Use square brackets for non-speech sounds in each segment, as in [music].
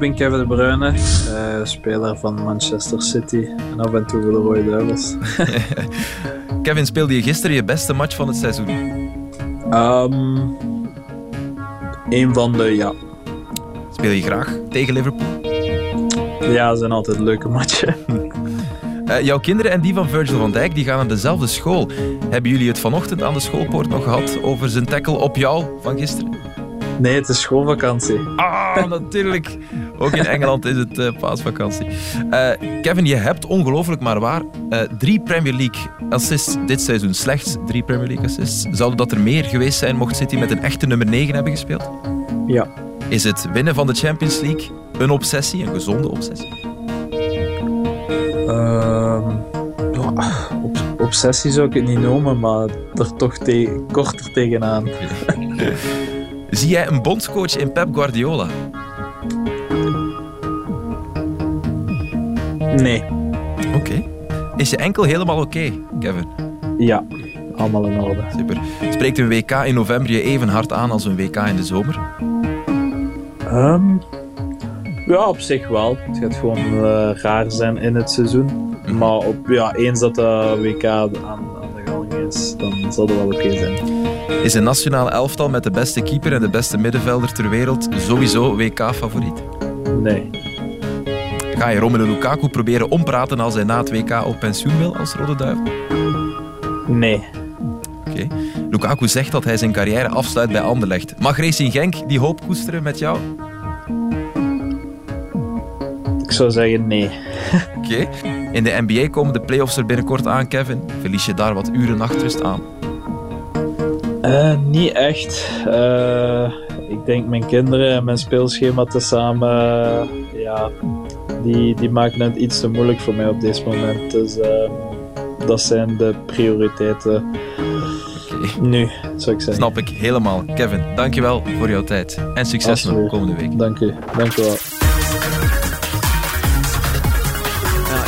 Ik ben Kevin De Bruyne, uh, speler van Manchester City en af en toe voor de Rode Duivels. Kevin, speelde je gisteren je beste match van het seizoen? Um, een van de, ja. Speel je graag tegen Liverpool? Ja, dat zijn altijd leuke matchen. Uh, [laughs] jouw kinderen en die van Virgil van Dijk die gaan naar dezelfde school. Hebben jullie het vanochtend aan de schoolpoort nog gehad over zijn tackle op jou van gisteren? Nee, het is schoolvakantie. Ah, natuurlijk. Ook in Engeland is het uh, paasvakantie. Uh, Kevin, je hebt ongelooflijk maar waar drie Premier League assists dit seizoen. Slechts drie Premier League assists. Zouden dat er meer geweest zijn mocht City met een echte nummer 9 hebben gespeeld? Ja. Is het winnen van de Champions League een obsessie, een gezonde obsessie? Uh, obsessie zou ik het niet noemen, maar er toch te korter tegenaan. [laughs] Zie jij een bondscoach in Pep Guardiola? Nee. Oké. Is je enkel helemaal oké, Kevin? Ja, allemaal in orde. Super. Spreekt een WK in november je even hard aan als een WK in de zomer? Um, ja, op zich wel. Het gaat gewoon uh, raar zijn in het seizoen. Mhm. Maar op, ja, eens dat de WK aan, aan de gang is, dan zal het wel oké zijn. Is een nationale elftal met de beste keeper en de beste middenvelder ter wereld sowieso WK-favoriet? Nee. Ga je Romelu Lukaku proberen ompraten als hij na het WK op pensioen wil als Rode Duivel? Nee. Oké. Lukaku zegt dat hij zijn carrière afsluit bij Anderlecht. Mag Racing Genk die hoop koesteren met jou? Ik zou zeggen nee. Oké. In de NBA komen de playoffs er binnenkort aan, Kevin. Verlies je daar wat uren nachtrust aan? Uh, niet echt. Uh, ik denk mijn kinderen en mijn speelschema tezamen, uh, ja, die, die maken het iets te moeilijk voor mij op dit moment. Dus ehm, dat zijn de prioriteiten nu, zou ik zeggen. Snap ik helemaal. Kevin, dankjewel voor jouw tijd. En succes nog komende week. Dank u. Dank u wel.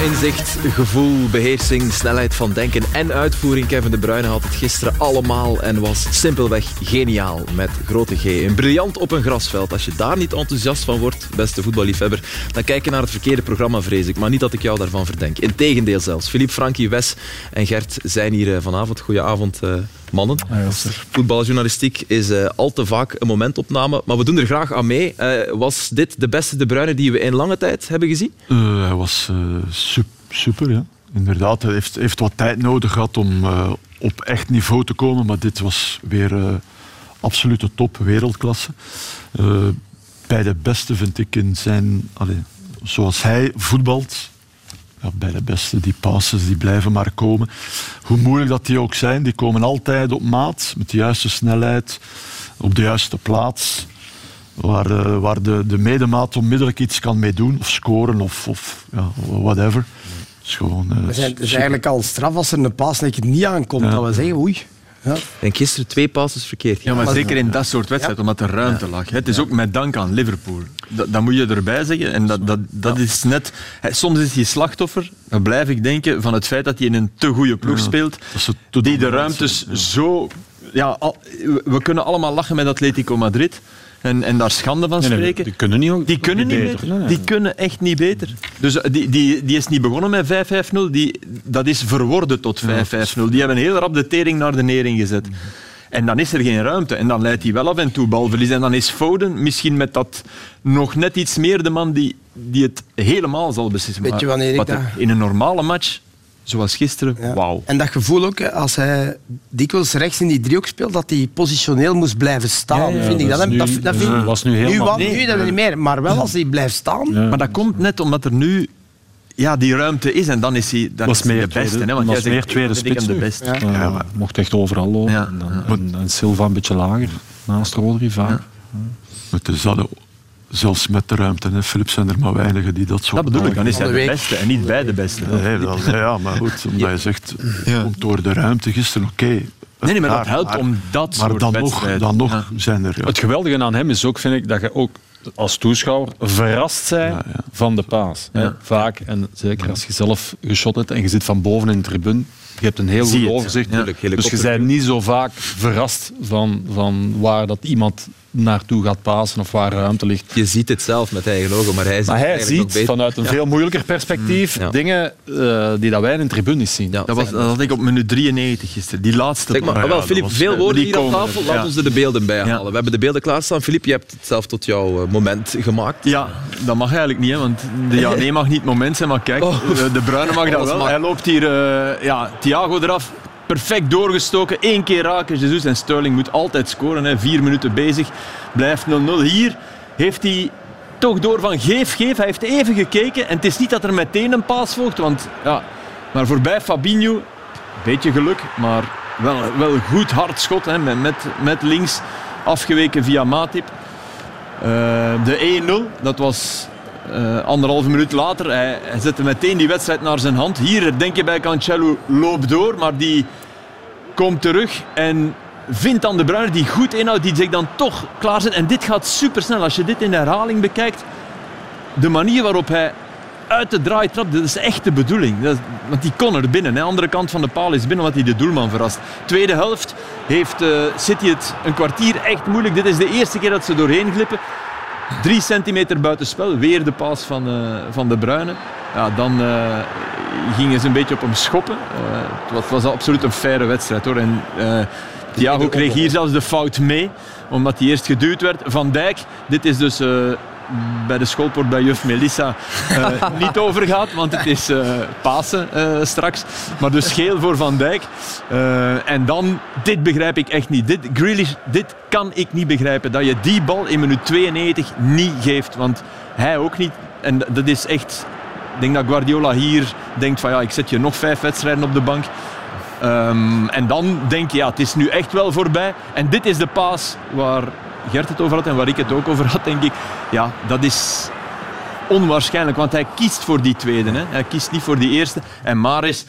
Inzicht, gevoel, beheersing, snelheid van denken en uitvoering. Kevin De Bruyne had het gisteren allemaal en was simpelweg geniaal met grote G. Een briljant op een grasveld. Als je daar niet enthousiast van wordt, beste voetballiefhebber, dan kijk je naar het verkeerde programma, vrees ik. Maar niet dat ik jou daarvan verdenk. Integendeel zelfs. Philippe, Frankie, Wes en Gert zijn hier eh, vanavond. Goedenavond, uh, mannen. Voetbaljournalistiek is uh, al te vaak een momentopname, maar we doen er graag aan mee. was dit de beste De Bruyne die we in lange tijd hebben gezien? hij was super, ja. Inderdaad, hij heeft, heeft wat tijd nodig gehad om op echt niveau te komen, maar dit was weer absolute top, wereldklasse. Bij de beste vind ik in zijn, allez, zoals hij voetbalt, ja, bij de beste, die passes die blijven maar komen. Hoe moeilijk dat die ook zijn, die komen altijd op maat, met de juiste snelheid, op de juiste plaats. Waar, waar de, de medemaat onmiddellijk iets kan mee doen, of scoren, of, of ja, whatever is gewoon... Uh, het is eigenlijk al straf als er een paas niet aankomt. Dat we zeggen, oei. Ja. En gisteren twee passes verkeerd. Ja, maar zeker in dat soort wedstrijden, omdat er ruimte lag. Het is ook met dank aan Liverpool. Dat, dat moet je erbij zeggen. En dat, dat, dat is net... Soms is hij slachtoffer, dan blijf ik denken, van het feit dat hij in een te goede ploeg speelt, die de ruimtes zo... Ja, we kunnen allemaal lachen met Atletico Madrid en, en daar schande van spreken. die kunnen niet, ook, die kunnen niet beter. Die kunnen echt niet beter. Dus eh, die, die, die is niet begonnen met 5-5-0, dat is verworden tot 5-5-0. Die hebben heel rap de tering naar de nering gezet. En dan is er geen ruimte. En dan leidt hij wel af en toe balverlies. En dan is Foden misschien met dat nog net iets meer de man die, die het helemaal zal beslissen. Weet je wanneer ik dat... In een normale match Zoals gisteren, wauw. En dat gevoel ook, als hij dikwijls rechts in die driehoek speelt, dat hij positioneel moest blijven staan. vind ik dat, dat, nu, dat, dat vind, was nu helemaal... Nu, nu dat niet meer, maar wel als hij blijft staan. Maar dat komt net omdat er nu ja, die ruimte is en dan is hij, dan is meer de beste. Tweede, hè, want was meer tweede spits de beste. Ja. Ja, ja, mocht echt overal lopen. En, dan, en, Silva een beetje lager, naast Rodri vaak. Ja. Is dat Zelfs met de ruimte. Hè. Philips zijn er maar weinigen die dat zo Dat bedoel ik, dan is hij de beste en niet bij de beste. Nee, dat, ja, maar goed, omdat je zegt, komt door de ruimte gisteren, oké. Okay. Nee, nee, maar dat helpt om dat maar dan nog, dan nog zijn er... Ja. Het geweldige aan hem is ook, vind ik, dat je ook als toeschouwer verrast zijn ja, ja. van de paas. Vaak, en zeker als je zelf geschot hebt en je zit van boven in de tribune, je hebt een heel goed overzicht. dus je bent niet zo vaak verrast van, van waar dat iemand naartoe gaat pasen of waar ruimte ligt. Je ziet het zelf met eigen ogen, maar hij ziet Maar hij eigenlijk nog ziet beter. vanuit een veel moeilijker perspectief Ja. dingen eh, die dat wij in de tribune niet zien. Ja. Dat, was, dat had ik op minuut 93 gisteren. Die laatste Zeg maar, wel, Filip, veel woorden die hier aan komen tafel. Laat ja. ons er de beelden bij Ja. halen. We hebben de beelden klaarstaan. Filip, je hebt het zelf tot jouw eh, moment gemaakt. Ja, dat mag eigenlijk niet, hè, want de ja, nee mag niet het moment zijn, maar kijk, Oh. de, de Bruine mag dat [laughs] wel. mag. Hij loopt hier, eh, ja, Thiago eraf, perfect doorgestoken, één keer raken, Jesus en Sterling moet altijd scoren, hè, vier minuten bezig, blijft 0-0. Hier heeft hij toch door van geef, geef, hij heeft even gekeken en het is niet dat er meteen een paas volgt, want ja, maar voorbij Fabinho, beetje geluk, maar wel, wel goed hard schot, hè, met, met, met links afgeweken via Matip. Eh, de 1-0, dat was eh, anderhalve minuut later. Hij, hij zette meteen die wedstrijd naar zijn hand. Hier denk je bij Cancelo, loop door, maar die komt terug en vindt dan de Bruyne die goed inhoudt, die zich dan toch klaar zet. En dit gaat supersnel. Als je dit in de herhaling bekijkt, de manier waarop hij uit de draai trapt, dat is echt de bedoeling. Dat want die kon er binnen. De andere kant van de paal is binnen, omdat hij de doelman verrast. Tweede helft heeft eh, City het een kwartier echt moeilijk. Dit is de eerste keer dat ze doorheen glippen. Drie centimeter buitenspel, weer de paas van, eh, van de Bruyne. Ja, dan eh, gingen ze een beetje op hem schoppen. Eh, het, was, het was absoluut een faire wedstrijd hoor. En, Thiago kreeg hier zelfs de fout mee, omdat hij eerst geduwd werd. Van Dijk, dit is dus bij de schoolpoort bij juf Melissa eh, [laughs] niet overgaat, want het is eh, Pasen eh, straks. Maar dus geel voor Van Dijk. En dan, dit begrijp ik echt niet. Dit, Grealish, dit kan ik niet begrijpen. Dat je die bal in minuut 92 niet geeft. Want hij ook niet. En dat is echt... Ik denk dat Guardiola hier denkt van ja, ik zet je nog vijf wedstrijden op de bank. Ehm, en dan denk je, ja, het is nu echt wel voorbij. En dit is de paas waar Gert het over had en waar ik het ook over had, denk ik. Ja, dat is onwaarschijnlijk, want hij kiest voor die tweede. Hè. Hij kiest niet voor die eerste. En Maris,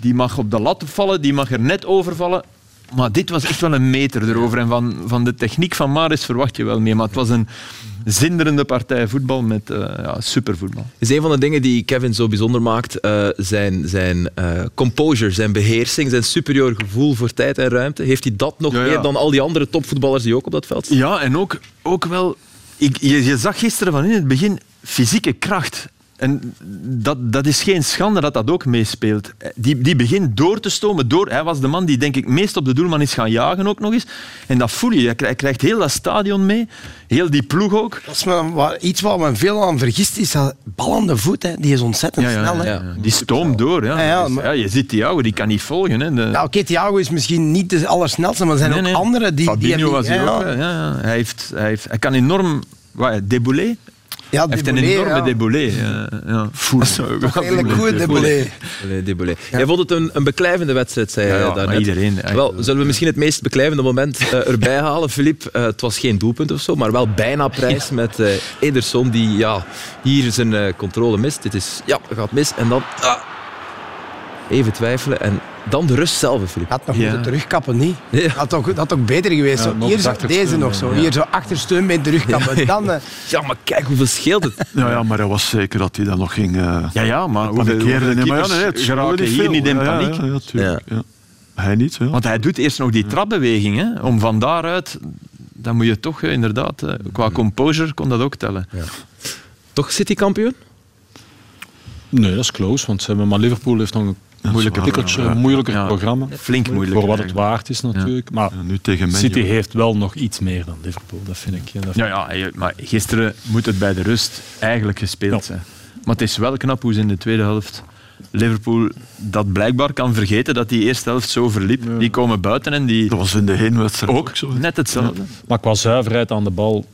die mag op de lat vallen, die mag er net over vallen. Maar dit was echt wel een meter erover. En van, van de techniek van Maris verwacht je wel meer. Maar het was een zinderende partij voetbal met eh ja, supervoetbal. is een van de dingen die Kevin zo bijzonder maakt. eh, zijn zijn eh, composure, zijn beheersing, zijn superieur gevoel voor tijd en ruimte. Heeft hij dat nog Ja, ja. meer dan al die andere topvoetballers die ook op dat veld staan? Ja, en ook, ook wel... Ik, je, je zag gisteren van in het begin fysieke kracht. En dat, dat is geen schande dat dat ook meespeelt. Die, die begint door te stomen. Door, hij was de man die denk ik meest op de doelman is gaan jagen ook nog eens. En dat voel je. Hij krijgt- heel dat stadion mee. Heel die ploeg ook. Dat is me, iets waar men veel aan vergist is, dat bal aan de voet, hè, die is ontzettend Ja, ja, snel. Hè. ja. Die stoomt door. Ja. Ja, ja, Dus, maar- ja, je ziet Thiago, die kan niet volgen. Hè. De, Nou, oké, Thiago is misschien niet de allersnelste, maar er zijn Nee, ook nee. anderen die... die Fabinho was ja, hier ook. hè. Ja, ja. Hij, heeft, hij, heeft, hij kan enorm... Wat, déboulé? Ja, Hij heeft een enorme ja. déboulé. Ja, ja. Toch Redelijk goed, Dembélé. Jij vond het een, een beklijvende wedstrijd, zei Ja, je ja, maar daarnet. iedereen, echt. Wel, zullen we misschien het meest beklijvende moment eh, erbij halen, Filip? Eh, het was geen doelpunt of zo, maar wel bijna prijs met eh, Ederson die ja, hier zijn eh, controle mist. Dit is, ja, gaat mis. En dan ah, even twijfelen en dan de rust zelf, Filip. Had nog Ja. moeten terugkappen, niet? Ja. Had toch, had toch beter geweest. Ja, zo. nog Hier zo, achtersteun, deze nog zo. Ja. Hier zo achtersteunbeen terugkappen. [laughs] Dan, eh, Ja, maar kijk hoeveel scheelt het. Ja, ja, maar hij was zeker dat hij dat nog ging uh, Ja, ja, maar hoeveel, Nee, maar ja, nee, het geraken hier niet in Ja, ja, paniek? Ja, ja, tuurlijk, ja. Hij niet, ja. Want hij doet eerst nog die trapbeweging. Hè, om van daaruit... Dan moet je toch eh, inderdaad... eh, Qua composure kon dat ook tellen. Toch City kampioen? Nee, dat is close, want ze hebben, maar Liverpool heeft nog een Moeilijke tikkeltje, programma. een moeilijker Ja. programma. Flink moeilijk. Voor wat het waard is natuurlijk. Maar Ja, nu tegen City heeft wel nog iets meer dan Liverpool, dat vind ik. Dat Ja, ja, maar gisteren moet het bij de rust eigenlijk gespeeld Ja. zijn. Maar het is wel knap hoe ze in de tweede helft Liverpool dat blijkbaar kan vergeten dat die eerste helft zo verliep. Die komen buiten en die Dat was in de heenwedstrijd ook, ook zo. net hetzelfde. Maar qua zuiverheid aan de bal,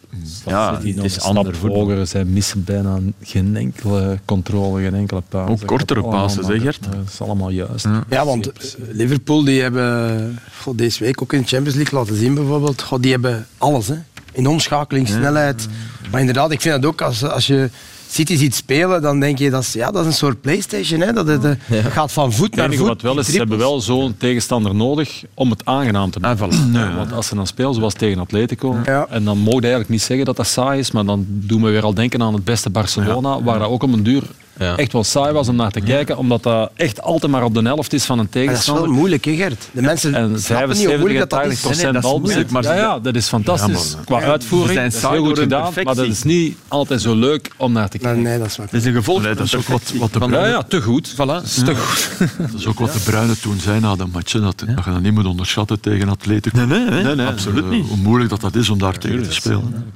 Ja, het nog is een stap ander voetbal. hoger. Zij missen bijna geen enkele controle, geen enkele paas. Ook kortere hè, maar- Gert? Dat is allemaal juist. ja, want eh, Liverpool die hebben goh, deze week ook in de Champions League laten zien bijvoorbeeld. Goh, die hebben alles. Hè. In omschakeling, snelheid. Maar inderdaad, ik vind dat ook als, als je City ziet spelen, dan denk je dat is, ja, dat is een soort Playstation. Hè. Dat, het, eh, dat gaat van voet Het naar enige voet. wat wel is, ze hebben wel zo'n tegenstander nodig om het aangenaam te maken. Ah, voilà. Ja, Want als ze dan spelen, zoals tegen Atletico, Ja. en dan mogen je eigenlijk niet zeggen dat dat saai is, maar dan doen we weer al denken aan het beste Barcelona, waar dat ook om een duur Ja. echt wel saai was om naar te kijken, omdat dat echt altijd maar op de helft is van een Maar dat is tegenstander. wel moeilijk, hè, Gert? De mensen En snappen niet 75 hoe moeilijk dat, dat 80 is. procent Nee, nee, dat is balbezit. moeilijk, maar ja, dat is fantastisch. Ja, Qua uitvoering, Ze zijn dat is saai heel goed gedaan, maar dat is niet altijd zo leuk om naar te Nee, kijken. nee, dat is waar. Dat is een gevolg Nee, dat is van ook wat- wat de Ja, ja, te goed. Voilà. Dat is te goed. [laughs] Dat is ook wat de Bruyne toen zei na de match. Dat, dat je dat niet moet onderschatten tegen Atletico. Nee, nee, nee, absoluut niet. Hoe moeilijk dat, dat is om daar tegen te spelen.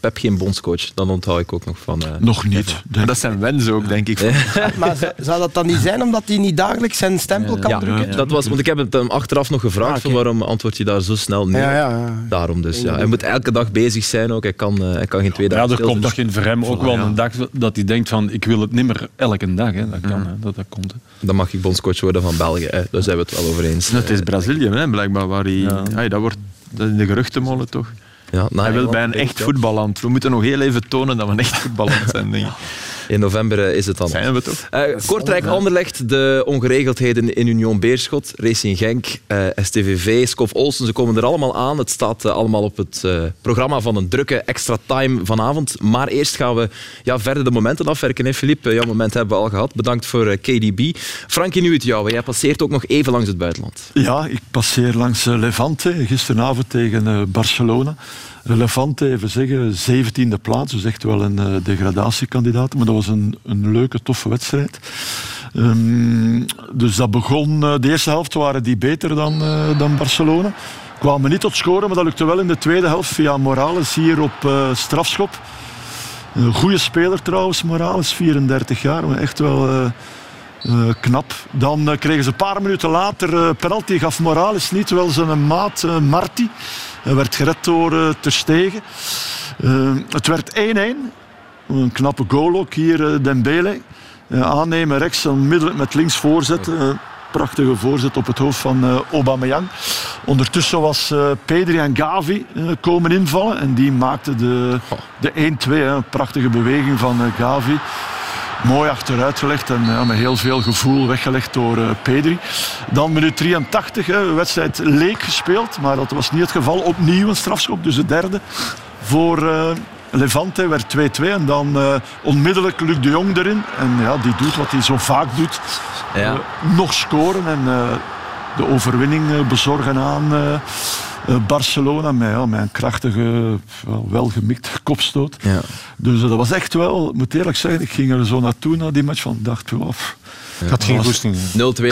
Pep geen bondscoach, dan onthoud ik ook nog van... eh, Nog niet. Dat zijn wens ook, denk ik. [laughs] Maar zou dat dan niet zijn omdat hij niet dagelijks zijn stempel kan ja, drukken? dat was, want ik heb het hem achteraf nog gevraagd, Ah, van waarom antwoord je daar zo snel nee? Ja, ja, ja. Daarom dus, ja. Hij moet elke dag bezig zijn ook, hij kan, eh, hij kan geen twee Ja, dagen er stil komt zitten. misschien voor hem ook wel ja. een dag dat hij denkt van ik wil het niet meer elke dag. Hè. Dat kan, hè. Dat, dat komt. Hè. Dan mag ik bondscoach worden van België, hè. daar zijn we het wel over eens. Het is Brazilië, hè, blijkbaar, waar hij... Ja. Ja, dat wordt dat in de geruchtenmolen toch? Ja, na Hij wil bij een echt ja. voetballand. We moeten nog heel even tonen dat we een echt voetballand zijn, denk ik. In november eh, is het dan. Zijn we toch? Eh, Kortrijk Anderlecht, de ongeregeldheden in Union Beerschot, Racing Genk, eh, STVV, Skof Olsen, ze komen er allemaal aan. Het staat allemaal op het eh, programma van een drukke extra time vanavond. Maar eerst gaan we ja, verder de momenten afwerken. Hè, Filip, Eh, jouw moment hebben we al gehad. Bedankt voor KDB. Frankie, nu het jou. Jij passeert ook nog even langs het buitenland. Ja, ik passeer langs Levante gisteravond tegen eh, Barcelona. Levante, even zeggen, 17e plaats, dus echt wel een eh, degradatiekandidaat. Maar dat was een, een leuke, toffe wedstrijd. Ehm, dus dat begon, eh, de eerste helft waren die beter dan, eh, dan Barcelona. Kwamen niet tot scoren, maar dat lukte wel in de tweede helft via Morales hier op strafschop. Een goede speler trouwens, Morales, 34 jaar, maar echt wel eh, knap. Dan eh, kregen ze een paar minuten later eh, penalty, gaf Morales niet, wel zijn maat eh, Marti. Werd gered door Ter Stegen. Het werd 1-1. Een knappe goal ook hier, Dembele. Aannemen rechts, onmiddellijk met links voorzetten. Prachtige voorzet op het hoofd van Aubameyang. Ondertussen was Pedri en Gavi komen invallen en die maakten de, de 1-2. hè. Een prachtige beweging van Gavi. Mooi achteruitgelegd en ja, met heel veel gevoel weggelegd door eh, Pedri. Dan minuut 83, hè, de wedstrijd leek gespeeld, maar dat was niet het geval. Opnieuw een strafschop, dus de derde voor eh, Levante werd 2-2. En dan eh, onmiddellijk Luc de Jong erin. En ja, die doet wat hij zo vaak doet. Ja. Nog scoren en de overwinning eh, bezorgen aan eh, eh, Barcelona. Met, ja, een krachtige, wel, welgemikte kopstoot. Ja. Dus dat was echt wel, ik moet eerlijk zeggen, ik ging er zo naartoe na die match van, dacht, wow. Ik had geen goesting. 0-2. Nee, nee,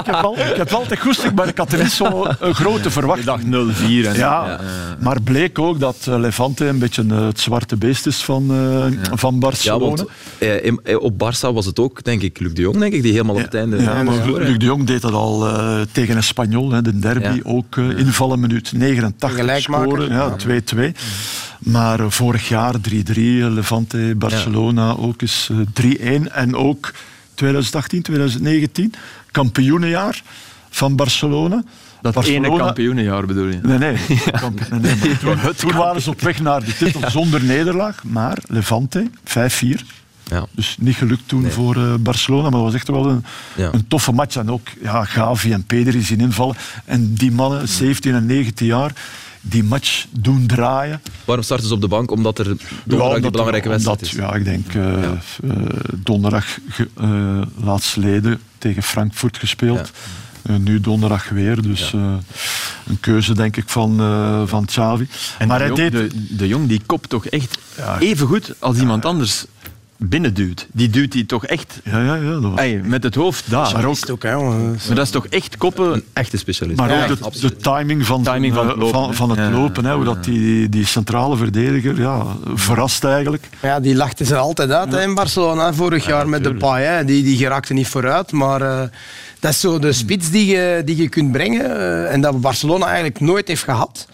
ik, heb al, [laughs] ik heb altijd goesting, maar ik had er niet zo een grote verwachting. dag 0-4. En Ja, maar bleek ook dat eh, Levante een beetje eh, het zwarte beest is van, eh, van Ja, Barcelona. want eh, in- eh, op Barça was het ook, denk ik, Luc de Jong, denk ik, die helemaal op het einde... Ja, maar. Luc de Jong deed dat al eh, tegen Espanyol, hè, de derby. Ja. Ook eh, invallen minuut 89 Gelijkmaker. scoren. Ja, 2-2. Maar eh, vorig jaar 3-3, eh, Levante, Barcelona ook eens eh, 3-1. En ook 2018, 2019, kampioenenjaar van Barcelona. dat Barcelona- ene kampioenenjaar bedoel je? Nee, nee. [laughs] Kamp- nee, nee, maar toen, toen waren ze op weg naar de titel zonder nederlaag. Maar Levante, 5-4. Ja. Dus niet gelukt toen voor eh, Barcelona, maar het was echt wel een, Ja. een toffe match. En ook ja, Gavi en Pedri zien invallen. En die mannen, 17 en 19 jaar, die match doen draaien. Waarom starten ze op de bank? Omdat er donderdag die omdat- belangrijke wedstrijd omdat, is. Ja, ik denk eh, eh, donderdag ge- eh, laatsleden tegen Frankfurt gespeeld. Nu donderdag weer, dus eh, een keuze denk ik van, eh van Xavi. En maar de, hij jong, deed... de, de jong die kopt toch echt Ja. even goed als iemand anders binnenduwt. Die duwt die toch echt Ja, ja, ja. Dat was... ey, met het hoofd daar. Maar ook, ook, hè. Maar dat is toch echt koppen. Een echte specialist. maar Ja, ook de, timing van, Timing van eh, het lopen, van, het Ja. lopen. Hè, hoe dat die, die centrale verdediger ja, verrast eigenlijk. Ja, die lachten ze altijd uit hè, in Barcelona vorig jaar met de paai. Hè. Die, die geraakte niet vooruit. Maar eh, dat is zo de spits die je, die je kunt brengen. eh, en dat Barcelona eigenlijk nooit heeft gehad.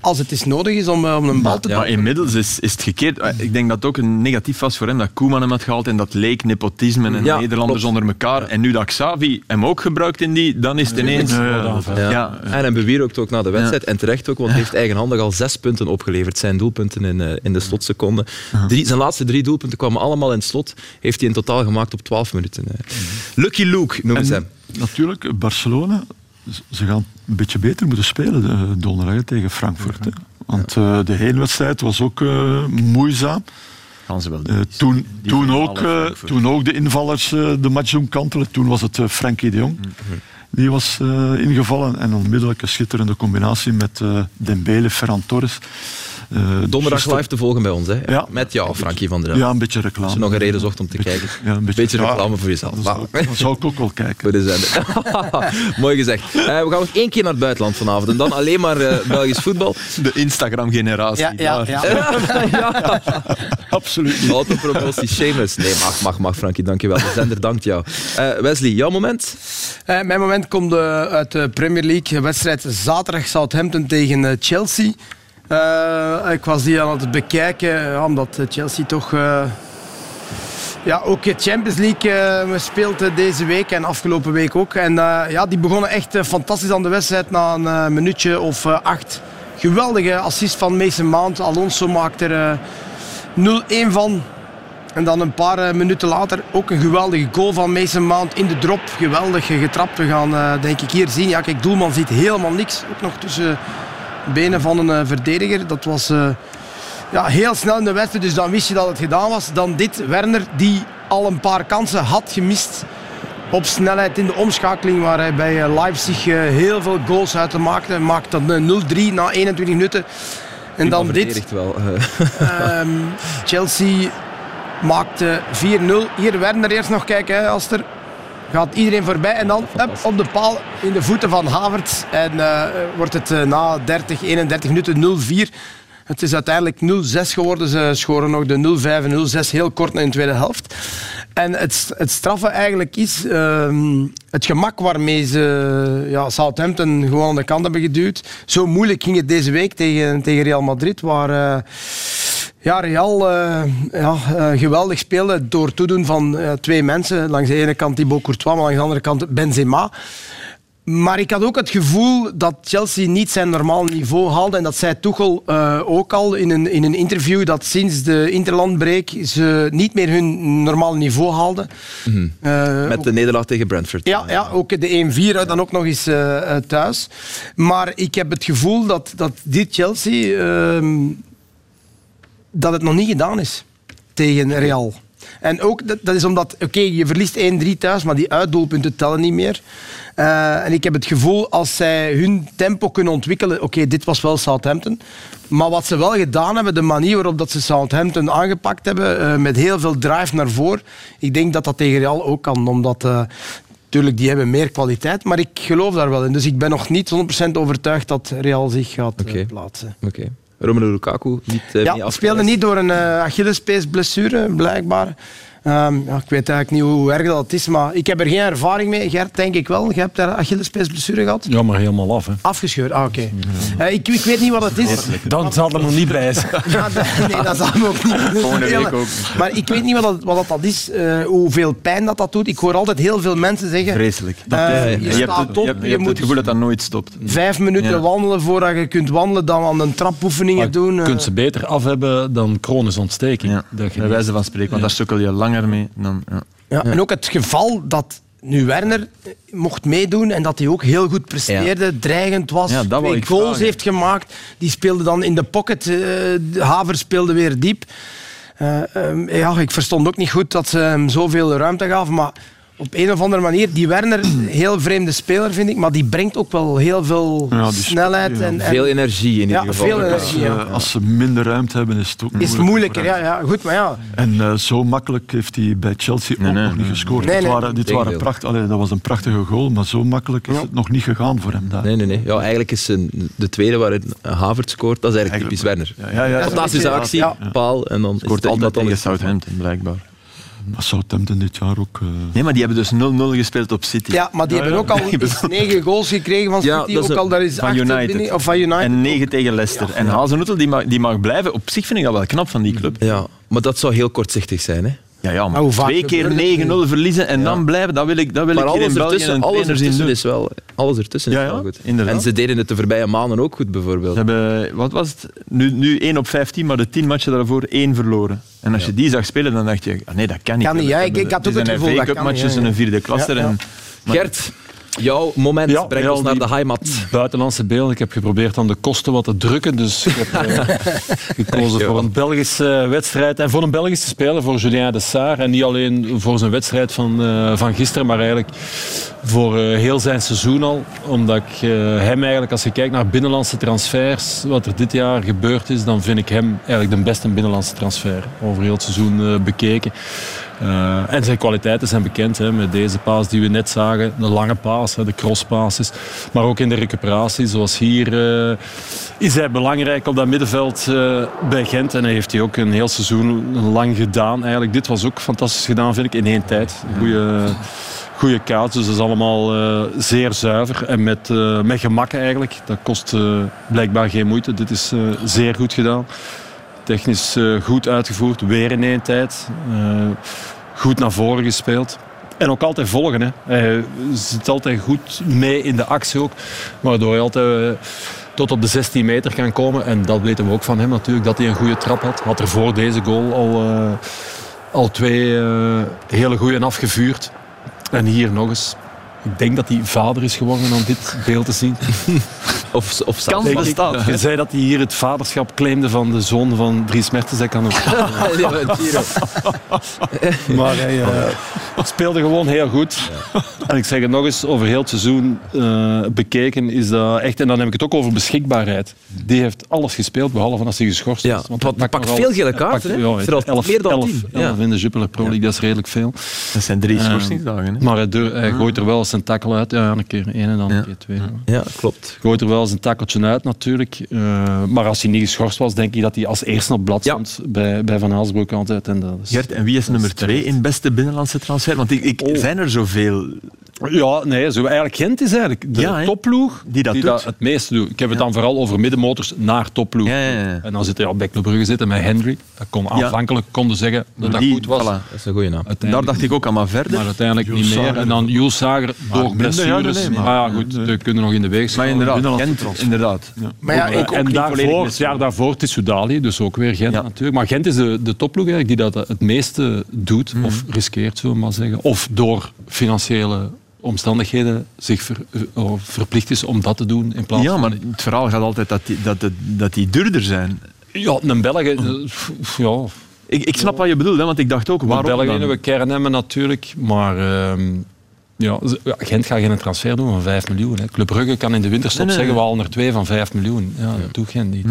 Als het is nodig is om, eh, om een bal te Maar inmiddels is, is het gekeerd. Eh, Ik denk dat het ook een negatief was voor hem dat Koeman hem had gehaald en dat leek nepotisme en Ja, Nederlanders klopt. onder elkaar. En nu dat Xavi hem ook gebruikt in die, dan is het ineens... Ja, Ja. Ja. En hij bewierookt ook na de wedstrijd. En terecht ook, want hij heeft eigenhandig al zes punten opgeleverd. Zijn doelpunten in, eh, in de slotseconde. Drie, zijn laatste drie doelpunten kwamen allemaal in het slot. Heeft hij in totaal gemaakt op 12 minuten. eh. Lucky Luke noemen ze hem. Natuurlijk, Barcelona, ze gaan een beetje beter moeten spelen eh, donderdag tegen Frankfurt. Hè. Want eh, de heenwedstrijd was ook eh, moeizaam. Gaan ze wel toen, toen, ook, toen ook de invallers de match doen kantelen. Toen was het Frenkie de Jong. Mhm. Die was ingevallen. En onmiddellijk een schitterende combinatie met Dembele, Ferran Torres. Eh, Donderdag live te volgen bij ons. Hè? Ja. Met jou, Frankie van der Elf. Ja, een beetje reclame. Als je nog een reden zocht om te kijken. Ja, een beetje, Beetje ja, reclame voor jezelf. Dan zou, dan zou ik ook wel kijken. Voor de zender. [laughs] Mooi gezegd. Eh, we gaan nog één keer naar het buitenland vanavond. En dan alleen maar eh, Belgisch voetbal. De Instagram-generatie. Ja, ja, daar. ja. [laughs] Absoluut. Autopromotie, shameless. Nee, mag, mag, mag, Frankie. Dankjewel. De zender dankt jou. Eh, Wesley, jouw moment? Eh, mijn moment komt uit de Premier League. Wedstrijd zaterdag Southampton tegen Chelsea. Eh, ik was die aan het bekijken, omdat Chelsea toch... eh, ja, ook Champions League eh, speelt deze week en afgelopen week ook. En ja, die begonnen echt fantastisch aan de wedstrijd na een minuutje of acht. Geweldige assist van Mason Mount. Alonso maakt er eh, 0-1 van. En dan een paar minuten later ook een geweldige goal van Mason Mount in de drop. Geweldig getrapt. We gaan denk ik hier zien. Ja, kijk, doelman ziet helemaal niks. Ook nog tussen benen van een eh, verdediger. Dat was eh, ja, heel snel in de wedstrijd. Dus dan wist je dat het gedaan was. Dan dit, Werner, die al een paar kansen had gemist. Op snelheid in de omschakeling, waar hij bij eh, Leipzig heel veel goals uit te maken. Maakt dan eh, 0-3 na 21 minuten. En dan dit. Wel. eh. Ehm, Chelsea maakte 4-0. Hier Werner eerst nog kijken, hè, Aster. Gaat iedereen voorbij en dan op de paal in de voeten van Havertz. En eh, wordt het eh, na 30, 31 minuten 0-4. Het is uiteindelijk 0-6 geworden. Ze scoren nog de 0-5 en 0-6 heel kort in de tweede helft. En het, het straffe eigenlijk is ehm, het gemak waarmee ze ja, Southampton gewoon aan de kant hebben geduwd. Zo moeilijk ging het deze week tegen, tegen Real Madrid, waar eh, ja, Real eh, ja, eh, geweldig speelde door toedoen van eh, twee mensen. Langs de ene kant Thibaut Courtois, maar langs de andere kant Benzema. Maar ik had ook het gevoel dat Chelsea niet zijn normaal niveau haalde. En dat zei Tuchel eh, ook al in een, in een interview. Dat sinds de interlandbreek ze niet meer hun normaal niveau haalden. Eh, Met de nederlaag tegen Brentford. ja, ja, ook de 1-4 dan ook nog eens thuis. Maar ik heb het gevoel dat, dat dit Chelsea... dat het nog niet gedaan is tegen Real. En ook, dat, dat is omdat, oké, je verliest 1-3 thuis, maar die uitdoelpunten tellen niet meer. Eh, en ik heb het gevoel, als zij hun tempo kunnen ontwikkelen... Oké, dit was wel Southampton. Maar wat ze wel gedaan hebben, de manier waarop dat ze Southampton aangepakt hebben, eh, met heel veel drive naar voren, ik denk dat dat tegen Real ook kan, omdat... eh, Tuurlijk, die hebben meer kwaliteit, maar ik geloof daar wel in. Dus ik ben nog niet 100% overtuigd dat Real zich gaat eh, Oké. plaatsen. Oké. Romelu Lukaku niet, niet Ja, speelde niet door een uh, Achillespeesblessure, blijkbaar. Um, ja, ik weet eigenlijk niet hoe erg dat is, maar ik heb er geen ervaring mee. Gert, denk ik wel. Je hebt daar Achillespeesblessure gehad? Ja, maar helemaal af. Hè. Afgescheurd, ah, oké. Okay. Uh, ik, ik, weet niet wat het is. Dan zal er nog niet bij zijn. [laughs] Ja, nee, dat zal me ook niet. Volgende week ook. Maar ik weet niet wat dat, wat dat is, uh, hoeveel pijn dat dat doet. Ik hoor altijd heel veel mensen zeggen... Vreselijk. Dat, uh, je, je, je hebt, staat het, op, je hebt, je je hebt moet het gevoel dat dat nooit stopt. vijf minuten Ja. wandelen voordat je kunt wandelen, dan aan een trapoefeningen Maar doen. Je eh. kunt ze beter af hebben dan chronische ontsteking. Ja, Dat je bij wijze van spreken, want daar sukkel je langer mee. Dan, ja. Ja, En ook het geval dat nu Werner mocht meedoen en dat hij ook heel goed presteerde, dreigend was, Ja, twee goals vragen. heeft gemaakt. Die speelde dan in de pocket, eh, de Haver speelde weer diep. Eh, ehm, ja, ik verstond ook niet goed dat ze hem zoveel ruimte gaven, maar op een of andere manier, die Werner, heel vreemde speler vind ik, maar die brengt ook wel heel veel Ja, snelheid. ja. En, en Veel energie in Ja, ieder geval. veel Als, energie. ja. eh, als ze minder ruimte hebben, is het ook is het moeilijker, ja, ja. Goed, maar ja. En eh, zo makkelijk heeft hij bij Chelsea Nee, ook nee, nog niet gescoord. Nee, dit waren, dit waren Tegendeel. pracht, allee, dat was een prachtige goal, maar zo makkelijk is het nog niet gegaan voor hem daar. Nee, nee, nee. Ja, eigenlijk is een, de tweede waarin Havert scoort, dat is eigenlijk typisch Werner. Ja, ja, ja. Dat is Fantastische actie, paal en dan Scoort is altijd tegen. Southampton, blijkbaar. Maar Southampton dit jaar ook. eh, Nee, maar die hebben dus 0-0 gespeeld op City. Ja, maar die hebben ook al [laughs] negen goals gekregen van Ja, City. ook al daar is van United. binnen- of van United. En 9 tegen Leicester. en Hazenhoetel die mag, die mag blijven. Op zich vind ik dat wel knap van die club. Ja, maar dat zou heel kortzichtig zijn. Hè? Ja, ja Maar twee keer gebeurt het 9-0 verliezen en dan blijven, dat wil ik, dat wil Maar ik hier in alles België een alles ertussen doen. is wel, alles ertussen Ja, is wel goed. inderdaad. En ze deden het de voorbije maanden ook goed, bijvoorbeeld. Ze hebben, wat was het? Nu, nu 1 op 15, maar de 10 matchen daarvoor 1 verloren. En als je die zag spelen, dan dacht je, ah, nee, dat kan niet. Kan niet, ja, ik- ik had ook het gevoel, dat Een kan Cup matches niet, ja, en ja. een vierde klasse. Ja, ja. En, Gert, Jouw moment, Ja, breng ja, ons naar de heimat. buitenlandse beelden. Ik heb geprobeerd om de kosten wat te drukken. Dus ik heb eh, [laughs] gekozen voor een Belgische wedstrijd. En voor een Belgische speler, voor Julien de Saar. En niet alleen voor zijn wedstrijd van, eh, van gisteren, maar eigenlijk voor eh, heel zijn seizoen al. Omdat ik eh, hem eigenlijk, als je kijkt naar binnenlandse transfers, wat er dit jaar gebeurd is, dan vind ik hem eigenlijk de beste binnenlandse transfer. Over heel het seizoen eh, bekeken. Eh, en zijn kwaliteiten zijn bekend hè, met deze paas die we net zagen. De lange paas, de crosspasses. Maar ook in de recuperatie, zoals hier, eh, is hij belangrijk op dat middenveld eh, bij Gent. En hij heeft hij ook een heel seizoen lang gedaan. Eigenlijk, dit was ook fantastisch gedaan, vind ik, in één tijd. Goeie, goede kaats, dus dat is allemaal zeer zuiver. En met, eh, met gemak eigenlijk. Dat kost blijkbaar geen moeite. Dit is zeer goed gedaan. Technisch eh, goed uitgevoerd, weer in één tijd. Eh, goed naar voren gespeeld. En ook altijd volgen. Hè. Hij zit altijd goed mee in de actie ook. Waardoor hij altijd eh, tot op de 16 meter kan komen. En dat weten we ook van hem natuurlijk, dat hij een goede trap had. Had er voor deze goal al, al twee eh, hele goeie afgevuurd. En hier nog eens. Ik denk dat hij vader is geworden om dit beeld te zien. [laughs] Of, of Kan bestaat. Je zei dat hij hier het vaderschap claimde van de zoon van Dries Mertens. [laughs] Dat kan ook. Ja, [laughs] maar hij eh, speelde gewoon heel goed. En ik zeg het nog eens, over heel het seizoen eh, bekeken is dat echt... En dan heb ik het ook over beschikbaarheid. Die heeft alles gespeeld, behalve als hij geschorst Ja, is. Want want hij pakt veel gele hij kaarten, pakt- hè? Ja, elf, meer dan elf, tien. elf Ja. in de Jupiler Pro League, dat is redelijk veel. Dat zijn drie Eh, schorsingsdagen. Hè? Maar hij gooit er wel zijn tackle uit. Ja, een keer één en dan Ja. een keer twee. ja, klopt. Gooit er wel zijn takkeltje uit natuurlijk. Eh, maar als hij niet geschorst was, denk ik dat hij als eerste op blad Ja. stond bij, bij Van Haalsbroek altijd. En dat is, Gert, en wie is nummer twee in beste binnenlandse transfer? Want ik, ik, Oh. zijn er zoveel. Ja, nee, zo, eigenlijk Gent is eigenlijk de Ja, hè? topploeg Die dat doet. het meeste doet. Ik heb het dan vooral over middenmotors naar topploeg. Ja, ja, ja. En dan zit hij al Club Brugge zitten met Henry. Dat kon aanvankelijk konden zeggen dat dat Die- goed was. voilà. Dat is een goede naam. Daar dacht ik ook aan, maar verder. Maar uiteindelijk niet meer. Sager. En dan Jules Sager door blessures. ja, nee, nee, maar, maar- ja, goed, die kunnen nog in de weeg Maar staan. inderdaad, Gent, inderdaad. Maar ja, ik, en daarvoor, het jaar daarvoor Tissoudali, dus ook weer Gent Ja. natuurlijk. Maar Gent is de, de topploeg eigenlijk die dat het meeste doet, Mhm. of riskeert, zullen we maar zeggen. Of door financiële omstandigheden zich ver- eh, verplicht is om dat te doen in plaats Ja, maar het verhaal gaat altijd dat die, dat, dat die duurder zijn. Ja, een Belg... eh, Ja, Ik, ik snap wat je bedoelt, hè, want ik dacht ook, waarom dan? we kern hebben natuurlijk, maar... ehm, ja, ja, Gent gaat geen transfer doen van 5 miljoen. Hè. Club Brugge kan in de winterstop Nee, nee, zeggen we nee. halen er twee van 5 miljoen. Ja, dat doet Gent niet.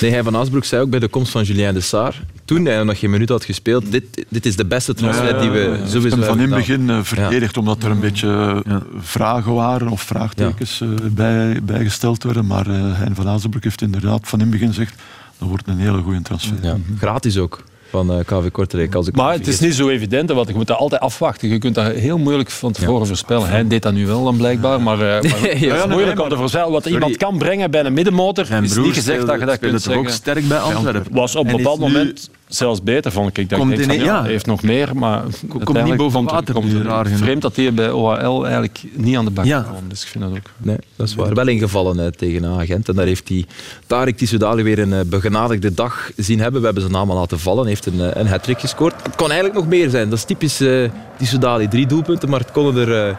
Nee, hij van Asbroek zei ook bij de komst van Julien de Saar, toen hij nog geen minuut had gespeeld, dit, dit is de beste transfer die we heeft sowieso hem van in hebben het begin eh, verdedigd, omdat er een beetje eh, vragen waren of vraagtekens eh, bij, bijgesteld werden. Maar eh Hein van Azenbroek heeft inderdaad van in het begin gezegd dat wordt een hele goede transfer. Ja, gratis ook, van eh, KV Kortrijk. Als ik Maar het is niet zo evident, want je moet dat altijd afwachten. Je kunt dat heel moeilijk van tevoren voorspellen. Hij deed dat nu wel dan blijkbaar, maar, eh, maar [laughs] het is Ja, moeilijk nee, om te voorspellen. Wat Sorry. iemand kan brengen bij een middenmotor, is niet gezegd dat je dat kunt toch ook zeggen. sterk bij Antwerpen. Was op een En bepaald moment zelfs beter, vond ik. Komt denk van, ja, ja. hij heeft nog meer, maar niet uiteindelijk boven komt er- water, komt. Vreemd dat hij bij OHL eigenlijk niet aan de bak Ja. kwam. Dus ik vind dat ook... Nee, dat is waar. Wel ingevallen hè, tegen een agent. En daar heeft hij Tarek Tissoudali weer een eh, begenadigde dag zien hebben. We hebben zijn naam al laten vallen. Hij heeft een, eh, een hat-trick gescoord. Het kon eigenlijk nog meer zijn. Dat is typisch eh Tissoudali. Drie doelpunten, maar het konden er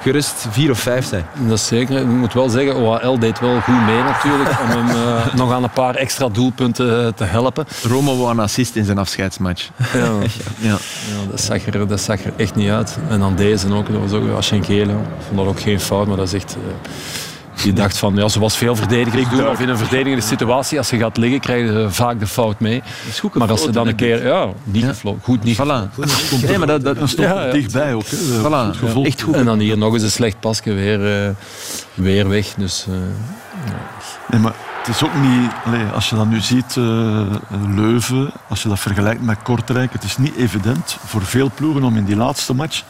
gerust vier of vijf zijn. Dat is zeker. Ik moet wel zeggen, OHL deed wel goed mee natuurlijk, om hem eh, [laughs] nog aan een paar extra doelpunten eh, te helpen. Roma wou een assist in zijn afscheidsmatch. Ja. Ja. [laughs] Ja, dat, zag er, dat zag er echt niet uit. En dan deze ook, dat was ook Aschengele. Ik vond dat ook geen fout, maar dat is echt... eh, die dacht van, ja, zoals veel verdedigers doen, of in een verdedigende situatie, als je gaat liggen, krijg je vaak de fout mee. Maar als ze dan een keer, ja, niet Ja. goed niet Voilà. Nee, maar dat, dat, stond Ja, ja. dichtbij ook. Hè. Voilà. Goed. Echt goed. En dan hier nog eens een slecht pasje, weer, eh, weer weg. Dus, eh, Nee, maar het is ook niet... Allee, als je dat nu ziet, eh, Leuven, als je dat vergelijkt met Kortrijk, het is niet evident voor veel ploegen om in die laatste match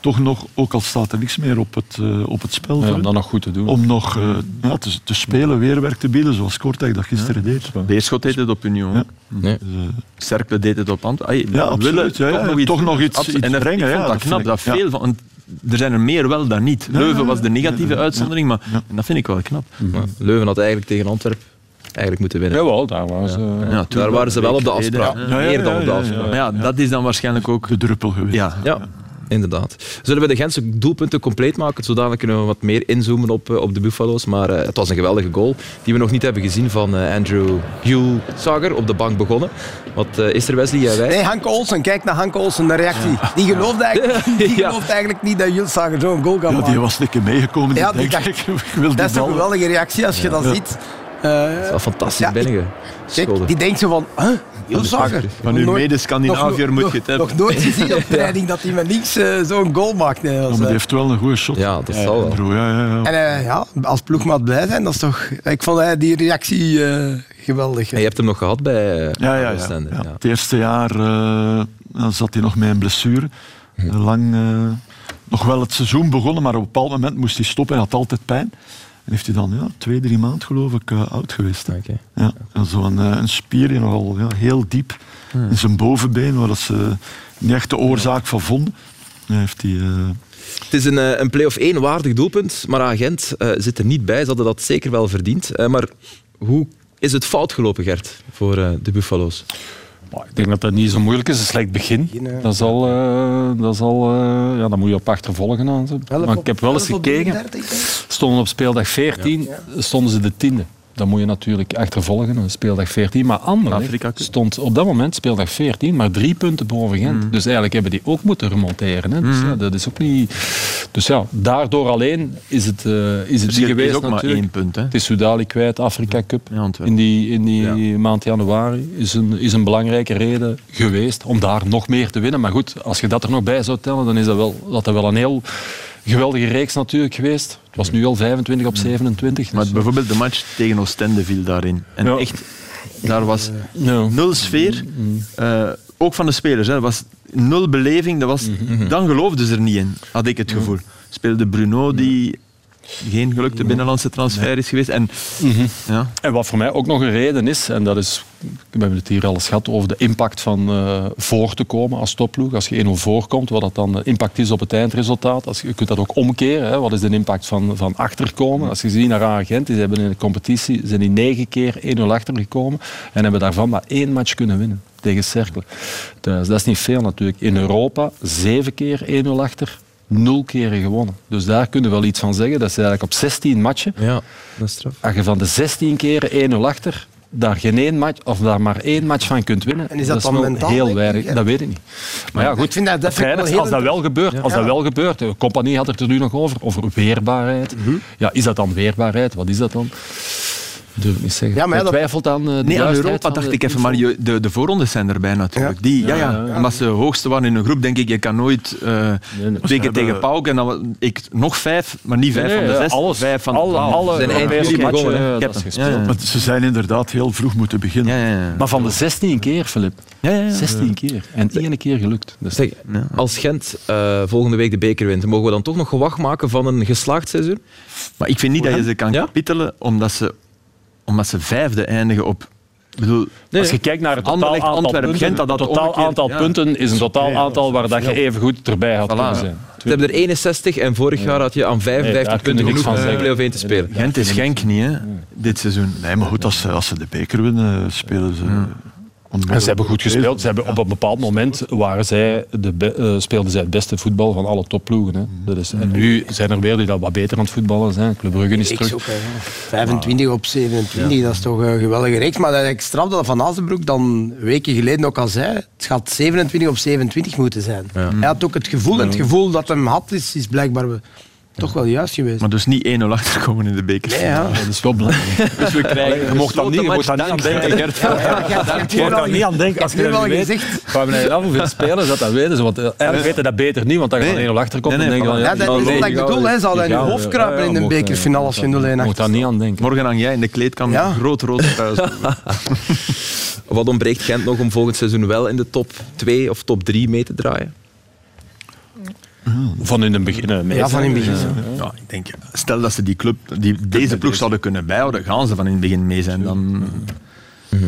toch nog, ook al staat er niks meer op het, eh, op het spel, ja, om dat nog goed te doen. om nog eh, ja, te, te spelen, weerwerk te bieden, zoals Kortrijk dat gisteren deed. Beerschot deed het op Union. Ja. Nee. Dus, eh, Cercle deed het op Antwerpen. Ja, absoluut. Ja, ja, toch nog iets- en dat, brengen, ik ja, vond dat dat knap. Dat veel van, er zijn er meer wel dan niet. Ja, Leuven was de negatieve ja, ja. uitzondering, maar dat vind ik wel knap. Leuven had eigenlijk tegen Antwerpen eigenlijk moeten winnen. Jawel, daar waren ze... Ja, Daar waren ze wel op de afspraak. Ja, ja, ja, Meer dan op de ja, ja, afspraak. Maar ja, dat is dan waarschijnlijk ook... de druppel geweest. Ja, Ja, Inderdaad. Zullen we de Gentse doelpunten compleet maken? Zodanig kunnen we wat meer inzoomen op, eh, op de Buffalo's. Maar eh, het was een geweldige goal die we nog niet hebben gezien van eh, Andrew Hulsager op de bank begonnen. Wat eh, is er, Wesley? Jij wij? Nee, Hank Olsen. Kijk naar Hank Olsen, de reactie. [laughs] Die geloofde eigenlijk, die Ja. gelooft eigenlijk niet dat Jules Sager zo'n goal kan Ja, maken. die was een keer meegekomen. Ja, die dacht- ik, [laughs] ik wil die Dat is een geweldige reactie als je dat ziet. Eh, Dat is wel fantastisch Ja, die denkt zo van, huh? Jules Sager. Van uw mede-Scandinaviër moet je het hebben. Nog nooit gezien op [laughs] training dat hij met links eh, zo'n goal maakt. Nee, Ja, maar die eh, heeft wel een goede shot. Ja, dat zal wel. Ja, ja, ja. En eh, ja, als ploegmaat blij zijn, dat is toch... Ik vond die reactie eh, geweldig. En je hebt hem nog gehad bij Ja, ja, ja. Oostende. Ja. Ja. Het eerste jaar eh, dan zat hij nog met een blessure. Lang, eh, nog wel het seizoen begonnen, maar op een bepaald moment moest hij stoppen. Hij had altijd pijn. En heeft hij dan ja, twee, drie maanden geloof ik eh, oud geweest. Oké. Ja, en zo'n eh, een spier die nogal ja, heel diep in zijn bovenbeen, waar dat ze niet echt de oorzaak van vonden. Heeft hij, eh, Het is een, eh, een play-off 1 waardig doelpunt, maar Agent eh zit er niet bij. Ze hadden dat zeker wel verdiend. Eh, maar hoe is het fout gelopen, Gert, voor eh, de Buffalo's? Maar ik denk dat dat niet zo moeilijk is. Een slecht begin. Dat zal, eh, dat zal, eh, ja, dan moet je op achtervolgen aan. Maar ik heb wel eens gekeken. 33, hè? Stonden op speeldag 14, stonden ze de tiende. Dan moet je natuurlijk achtervolgen, speeldag 14. Maar Anderlecht stond op dat moment, speeldag 14, maar drie punten boven Gent. Mm. Dus eigenlijk hebben die ook moeten remonteren. Hè. Dus ja, dat is ook niet... Dus ja, daardoor alleen is het, eh, is het Dus niet geweest is ook maar één punt. Hè. Het is Soudali kwijt, Afrika Cup. Ja, in die, in die maand januari is een, is een belangrijke reden geweest om daar nog meer te winnen. Maar goed, als je dat er nog bij zou tellen, dan is dat wel, dat dat wel een heel geweldige reeks natuurlijk geweest. Het was nu al 25 op 27. Maar dus- bijvoorbeeld de match tegen Oostende viel daarin. En Ja. echt, daar was Ja. nul sfeer. eh, ook van de spelers. Hè. Er was nul beleving. Dat was, Dan geloofden ze er niet in, had ik het gevoel. Speelde Bruno, die geen gelukte binnenlandse transfer is geweest. En, ja. En wat voor mij ook nog een reden is, en dat is, we hebben het hier al eens gehad over de impact van eh, voor te komen als topploeg. Als je 1-0 voorkomt, wat dat dan de impact is op het eindresultaat. Als, je kunt dat ook omkeren. Hè. Wat is de impact van, van achterkomen? Als je ziet naar Agent, die hebben in de competitie zijn die negen keer 1-0 achtergekomen en hebben daarvan maar één match kunnen winnen tegen Cercle. Dus dat is niet veel natuurlijk. In Europa zeven keer 1-0 achter. Nul keren gewonnen. Dus daar kunnen we wel iets van zeggen. Dat is eigenlijk op 16 matchen Ja, dat is straf. als je van de 16 keren 1-0 achter, daar geen één match, of daar maar één match van kunt winnen, En is dat dan wel mentaal, heel weinig. Dat weet ik niet. Maar ja, goed, Ik vind dat- dat vind ik wel trainers, heel als dat wel gebeurt, als dat wel gebeurt, de compagnie had het er nu nog over, over weerbaarheid. Mhm. Ja, is dat dan weerbaarheid? Wat is dat dan? Durf ik niet zeggen. Ja, maar ja, twijfelt aan eh, de Nee, aan Europa dacht de ik even, maar je, de, de voorrondes zijn erbij natuurlijk. Ja. Die, ja, ja, Ja, ja, ja. Omdat ze hoogste waren in een groep, denk ik, je kan nooit eh nee. twee [laughs] keer tegen Pauk en dan ik, nog vijf, maar niet vijf Nee, van de nee, zes, alles, vijf van de alle, alle Zijn Europese begonnen, maar ze zijn inderdaad heel vroeg moeten beginnen. Ja, ja, ja. Maar van de 16 keer, Filip. Ja, ja, ja. 16 keer. En één keer gelukt. Dus Zeg, als Gent eh, volgende week de beker wint, mogen we dan toch nog gewacht maken van een geslaagd seizoen? Maar ik vind niet dat je ze kan kapitelen omdat ze, omdat ze vijfde eindigen op... Bedoel, Als je kijkt naar het totaal aantal Antwerpen, punten, Gent, dat totaal omgekeerd- aantal ja. punten is een totaal aantal waar dat je even goed erbij had Voilà. kunnen zijn. Ze hebben er 61 en vorig jaar had je aan 55 Nee, daar kun je punten genoeg van om zeggen. play-off 1 te spelen. Gent is Genk niet, hè, dit seizoen. Nee, maar goed, als ze, als ze de beker winnen, spelen ze... En ze hebben goed gespeeld. Ze hebben op een bepaald moment waren zij de be- eh, speelden zij het beste voetbal van alle topploegen. Hè. Dat is, en nu zijn er weer die dat wat beter aan het voetballen zijn. Club Brugge is terug. zoek, hè. 25 op 27, dat is toch een geweldige reeks. Maar dat ik straf dat Van Azenbroek dan weken geleden ook al zei, het gaat 27 op 27 moeten zijn. Hij had ook het gevoel, en het gevoel dat hem had, is, is blijkbaar toch wel juist geweest. Maar dus niet 1-0 achterkomen in de beker. Nee, ja. Dat is wel belangrijk. [laughs] Dus we krijgen Je mocht daar niet, je mocht daar niet aan denken, Gert. [laughs] Je mocht daar niet aan denken. Als je nu dat wel niet weet, we naar af hoeveel spelers dat, dat weten ze. Want eh, eigenlijk weten dat beter niet, want dan gaan Nee. er 1-0 achterkomt. Nee, dan nee, denk je van, Ja, dat is wat ik bedoel, hè. Zal in je hoofd kruipen in de bekerfinale als je 0-1 Je achter mocht daar niet aan denken. Morgen hang jij in de kleedkamer Ja. groot rood thuis. [laughs] Wat ontbreekt Gent nog om volgend seizoen wel in de top 2 of top 3 mee te draaien? Van in het begin. Ja, van in het begin. Ja, ik denk, stel dat ze die club, die, deze ploeg zouden kunnen bijhouden, gaan ze van in het begin mee zijn. Dan...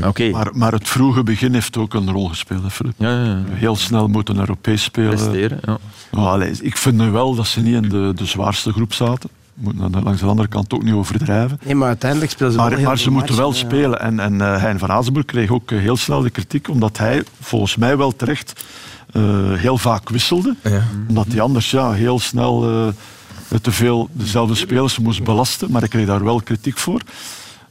Oké. Maar, maar het vroege begin heeft ook een rol gespeeld, Filip. Ja, ja, ja. Heel snel moeten Europees spelen. Presteren. Ja. Nou, allee, ik vind nu wel dat ze niet in de, de zwaarste groep zaten. Moet aan de- langs de andere kant ook niet overdrijven. Nee, maar uiteindelijk spelen ze wel Maar, heel maar ze moeten wel spelen. En, en eh, Hein van Azenbroek kreeg ook eh, heel snel de kritiek, omdat hij volgens mij wel terecht eh, heel vaak wisselde. Ja. Omdat hij anders ja, heel snel eh, te veel dezelfde spelers moest belasten. Maar ik kreeg daar wel kritiek voor.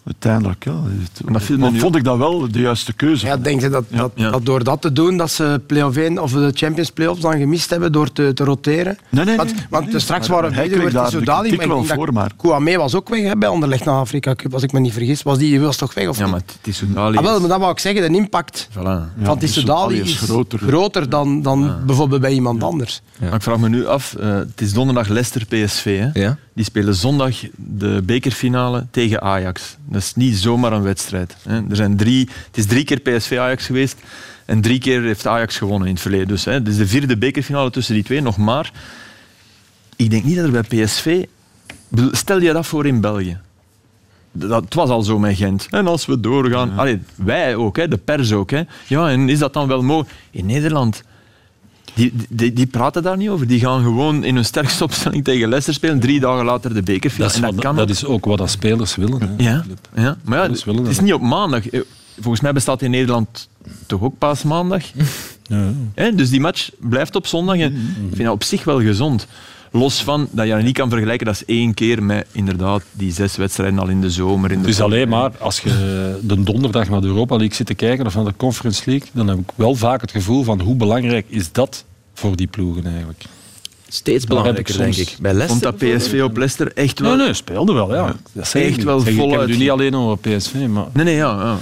Uiteindelijk, ja. het- dat viel vond ik dat wel de juiste keuze. Ja, denk je dat, dat, Ja. dat door dat te doen, dat ze play-off 1 of de Champions Playoffs dan gemist hebben door te, te roteren? Nee, nee, want nee, want nee. straks Maar waren kreeg weer daar de Soudali, kritiek maar ik wel voor, maar- Kouame was ook weg hè, bij Anderlecht na Afrika Cup, als ik me niet vergis. Was die was toch weg? Of Ja, maar het is Soudali. Ah, wel, maar dat wou ik zeggen, de impact Voilà. Ja, van is is groter. groter, dan, dan bijvoorbeeld bij iemand anders. Maar ik vraag me nu af, eh, het is donderdag Leicester-PSV. hè? Ja. Die spelen zondag de bekerfinale tegen Ajax. Dat is niet zomaar een wedstrijd. Hè? Er zijn drie, het is drie keer PSV-Ajax geweest en drie keer heeft Ajax gewonnen in het verleden. Dus hè, het is de vierde bekerfinale tussen die twee, nog maar. Ik denk niet dat er bij PSV... Stel je dat voor in België. Dat, het was al zo met Gent. En als we doorgaan... Allee, wij ook, hè, de pers ook. Hè. Ja, en is dat dan wel mogelijk? In Nederland... Die, die, die praten daar niet over. Die gaan gewoon in hun sterkste opstelling tegen Leicester spelen. Drie dagen later de bekerfinale. Dat is, en dat kan dat ook. is ook wat dat spelers willen. Hè. Ja, ja. maar ja, het is niet op maandag. Eh, Volgens mij bestaat in Nederland toch ook paasmaandag. Ja. Hè, Dus die match blijft op zondag. En ik vind dat op zich wel gezond. Los van dat je dat niet kan vergelijken, dat is één keer met inderdaad die zes wedstrijden al in de zomer. In de Het is alleen maar als je de donderdag naar de Europa League zit te kijken of naar de Conference League, dan heb ik wel vaak het gevoel van hoe belangrijk is dat voor die ploegen eigenlijk. Steeds belangrijker, denk ik. Bij Vond Leicester dat PSV op Leicester echt wel... Nee, nee, speelde wel, ja. Dat Echt niet. wel zeg, Ik heb het voluit. nu niet alleen over PSV, maar Nee, nee, ja. ja.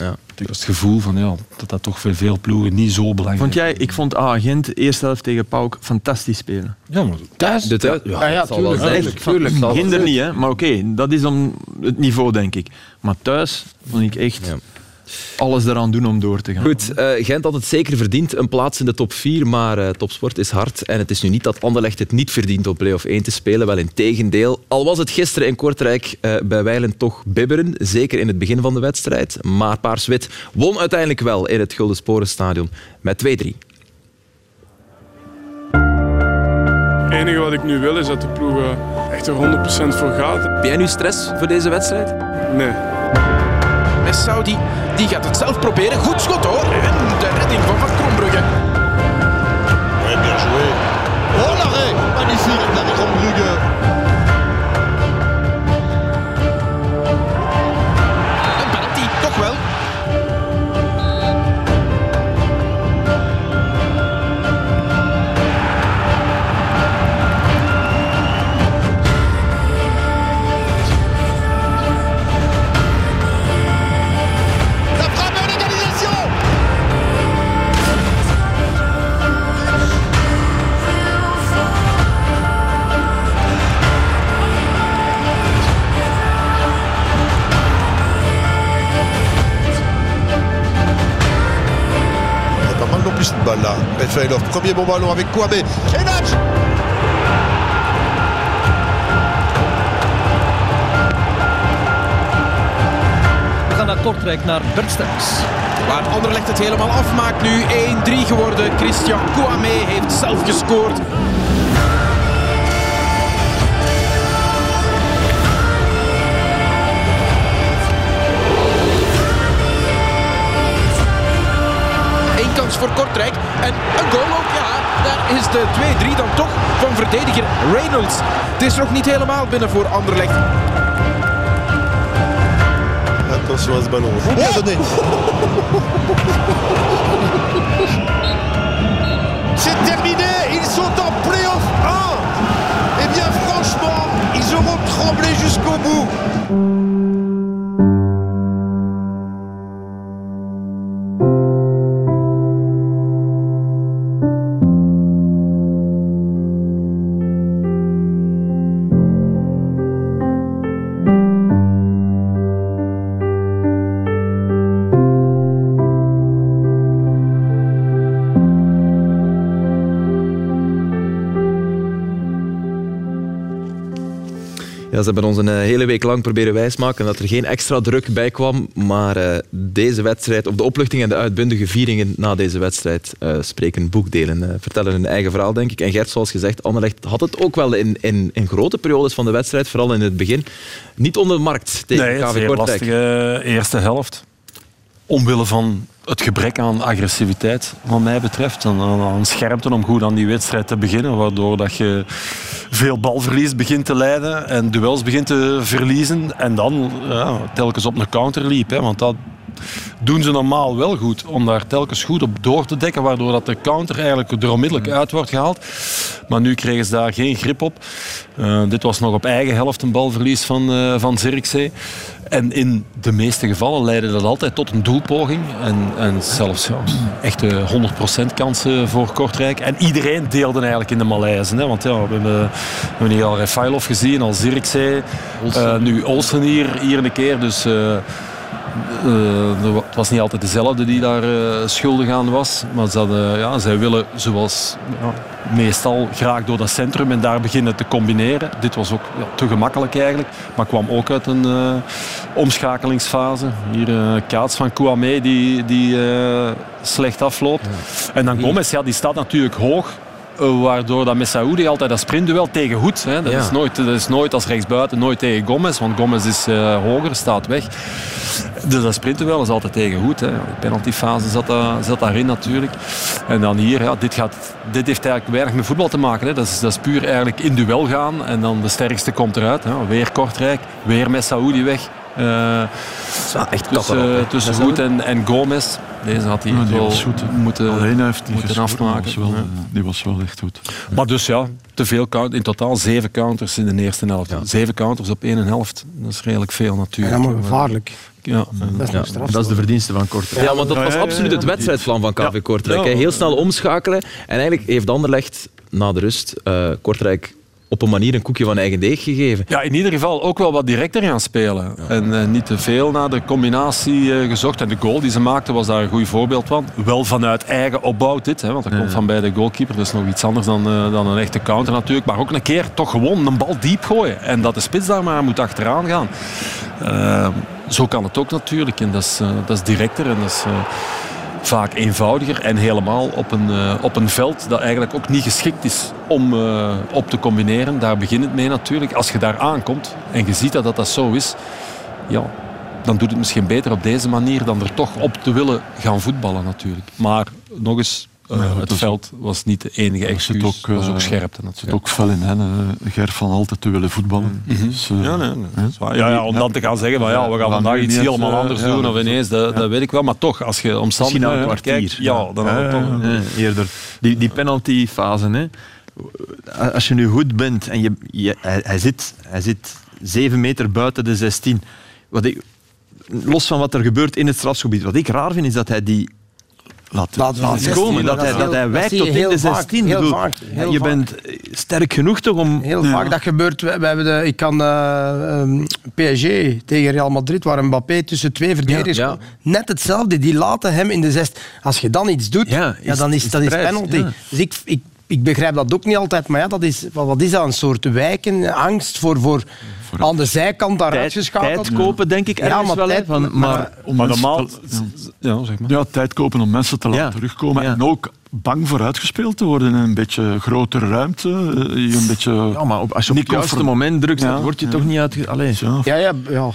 Ja. ik heb het gevoel van ja, dat dat toch voor veel ploegen niet zo belangrijk Vond jij, ik vond A-agent eerste helft tegen Pauk fantastisch spelen. Ja, maar Thuis? De thuis- ja, ja, wel tuurlijk. zijn. tuurlijk, tuurlijk. Zal wel Ginder zijn. niet, hè? maar oké, dat is om het niveau, denk ik. Maar thuis vond ik echt Ja. Alles eraan doen om door te gaan. Goed, eh, Gent had het zeker verdiend, een plaats in de top 4, maar eh, topsport is hard. En het is nu niet dat Anderlecht het niet verdient om play-off 1 te spelen, wel in tegendeel. Al was het gisteren in Kortrijk eh, bij Weilen toch bibberen, zeker in het begin van de wedstrijd. Maar Paars-Wit won uiteindelijk wel in het Gulden Sporenstadion met 2-3. Het enige wat ik nu wil is dat de ploeg echt er 100% voor gaat. Heb jij nu stress voor deze wedstrijd? Nee. Messaudi die gaat het zelf proberen. Goed schot hoor. Cette balle là. Medvedev, premier bon ballon avec Kouame. We gaan naar Kortrijk, naar Bert Sterks. Waar Anderlecht het helemaal afmaakt nu. 1-3 geworden. Christian Kouame heeft zelf gescoord. Voor Kortrijk. En een goal ook, ja. Daar is de 2-3 dan toch van verdediger Reynolds. Het is nog niet helemaal binnen voor Anderlecht. Attention à ce ballon. Bien donné. C'est terminé. Ils sont en play-off 1. Eh bien franchement, ils auront tremblé jusqu'au bout. Ja, ze hebben ons een eh, hele week lang proberen wijsmaken dat er geen extra druk bij kwam. Maar eh, deze wedstrijd, of de opluchting en de uitbundige vieringen na deze wedstrijd eh, spreken boekdelen. vertellen hun eigen verhaal, denk ik. En Gert, zoals gezegd, Anderlecht had het ook wel in, in, in grote periodes van de wedstrijd, vooral in het begin, niet onder de markt tegen Nee, KV Kortrijk. lastige eerste helft. Omwille van het gebrek aan agressiviteit, wat mij betreft. En aan, scherpte om goed aan die wedstrijd te beginnen. Waardoor dat je veel balverlies begint te leiden en duels begint te verliezen. En dan ja, telkens op een counter liep. Hè, want dat doen ze normaal wel goed. Om daar telkens goed op door te dekken. Waardoor dat de counter eigenlijk er onmiddellijk uit wordt gehaald. Maar nu kregen ze daar geen grip op. Uh, dit was nog op eigen helft een balverlies van, uh, van Zirkzee. En in de meeste gevallen leidde dat altijd tot een doelpoging. En, en zelfs ja, echte 100% kansen voor Kortrijk. En iedereen deelde eigenlijk in de Malaise. Hè? Want ja, we hebben, we hebben hier al Refailov gezien, al Zirkzee. Uh, nu Olsen hier, hier een keer. Dus... Uh, het was niet altijd dezelfde die daar uh, schuldig aan was. Maar ze hadden, ja, zij willen, zoals ja, meestal, graag door dat centrum en daar beginnen te combineren. Dit was ook ja, te gemakkelijk eigenlijk. Maar kwam ook uit een uh, omschakelingsfase. Hier Kaats van Kouame die, die slecht afloopt. Ja. En dan Gomez, ja, die staat natuurlijk hoog. Waardoor dat Messaoudi altijd dat sprintduel tegen Hoed. Hè. Dat, Ja. is nooit, dat is nooit als rechtsbuiten, nooit tegen Gomez. Want Gomez is eh, hoger, staat weg. Dus dat sprintduel is altijd tegen Hoed. Hè. De penaltyfase zat, daar- zat daarin natuurlijk. En dan hier, ja, dit, gaat, dit heeft eigenlijk weinig met voetbal te maken. Hè. Dat, is, dat is puur eigenlijk in duel gaan. En dan de sterkste komt eruit. Hè. Weer Kortrijk, weer Messaoudi weg. Eh, echt tussen, tussen. Hoed en, en Gomez. Deze had hij Ja, die wel was goed, moeten, Alleen heeft die moeten gescoord, afmaken. was wel, Ja. Die was wel echt goed. Maar dus ja, te veel count, in totaal zeven counters in de eerste helft. Zeven counters op één helft, dat is redelijk veel natuurlijk. Ja, maar gevaarlijk. Ja, Dat is Ja, nog straf. dat is de verdienste van Kortrijk. Ja, want dat was absoluut het wedstrijdplan van KV Kortrijk. Heel snel omschakelen. En eigenlijk heeft Anderlecht na de rust eh, Kortrijk op een manier een koekje van eigen deeg gegeven. Ja, in ieder geval ook wel wat directer gaan spelen. En eh, niet te veel naar de combinatie eh, gezocht. En de goal die ze maakten was daar een goed voorbeeld van. Wel vanuit eigen opbouw dit, hè, want dat komt van bij de goalkeeper. Dat is nog iets anders dan, eh, dan een echte counter natuurlijk. Maar ook een keer toch gewoon een bal diep gooien. En dat de spits daar maar moet achteraan gaan. Zo kan het ook natuurlijk. En dat is, dat is directer en dat is... vaak eenvoudiger en helemaal op een, eh, op een veld dat eigenlijk ook niet geschikt is om eh, op te combineren. Daar begint het mee natuurlijk. Als je daar aankomt en je ziet dat dat, dat zo is, ja, dan doet het misschien beter op deze manier dan er toch op te willen gaan voetballen natuurlijk. Maar nog eens, eh, Ja, het veld was niet de enige excuus. ook, Het was ook eh, scherpte Er zit natuurlijk. ook fel in, hè. eh, Ger van altijd te willen voetballen. Dus, eh, Ja, nee, nee, ja, ja, om dan te gaan zeggen, van, ja, we gaan vandaag iets helemaal anders doen dat of ineens, dat, dat weet ik wel. Maar toch, als je omstandigheden kwartier. kijkt, ja, dan had het toch... eerder. Die, die penaltyfase, hè. als je nu goed bent en je, je- hij, hij, zit, hij zit zeven meter buiten de 16. Wat ik, los van wat er gebeurt in het strafgebied, wat ik raar vind, is dat hij die Laat, Laat- laat laat komen. Dat, dat hij, dat hij wijkt tot in de vaak, 16. heel Ik bedoel, vaak, heel je vaak. bent sterk genoeg toch om... Heel Ja. vaak dat gebeurt. We, we hebben de, ik kan eh, ehm, PSG tegen Real Madrid, waar Mbappé tussen twee verdedigers Ja, ja. kwam. Net hetzelfde. Die laten hem in de zest. Als je dan iets doet, Ja, ja, dan is is dat is penalty. Dus ik, ik, ik begrijp dat ook niet altijd. Maar ja, dat is, wat, wat is dat? Een soort wijken, angst voor, voor, aan de zijkant daar uitgeschakeld. tijd kopen, denk ik, Ja, ergens maar wel. tijd- van, maar- maar, om Maar mensen normaal... te- Ja, zeg maar. ja, tijd kopen om mensen te laten Ja. terugkomen. Ja. En ook bang voor uitgespeeld te worden. In een beetje grotere ruimte. eh, Je een beetje... ja, maar op, als je op het juiste moment drukt, Ja, dan word je ja. toch niet uit... Allee. ja, Ja, ja, ja.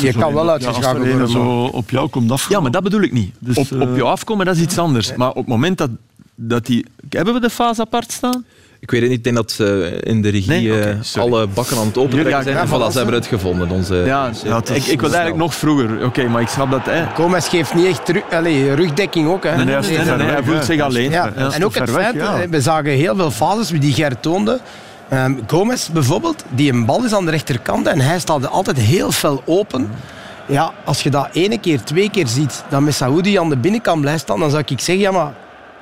Je kan wel ja, uitgeschakeld er worden. zo op jou komt af. Ja, maar dat bedoel ik niet. Dus, op, op eh, je afkomen, dat is iets anders. Maar op het moment dat, dat die... Hebben we de fase apart staan? Ik weet het niet, ik denk dat ze in de regie Nee? Eh, alle bakken aan het opentrekken Ja, zijn. En voilà, ze hebben het gevonden. Onze, Ja, onze- ja, ik, ik wil eigenlijk nog vroeger. Oké, maar ik snap dat... Hè. Gomez geeft niet echt terug, allez, rugdekking ook. Hè. Nee, hij is Nee, nee, ver nee, hij weg, voelt zich alleen. Ja, Ja, en ook het feit, ja. we zagen heel veel fases die Ger toonde. Ehm, Gomez bijvoorbeeld, die een bal is aan de rechterkant en hij staat altijd heel fel open. Ja, als je dat ene keer, twee keer ziet, dat Messaoudi aan de binnenkant blijft staan, dan zou ik zeggen, ja maar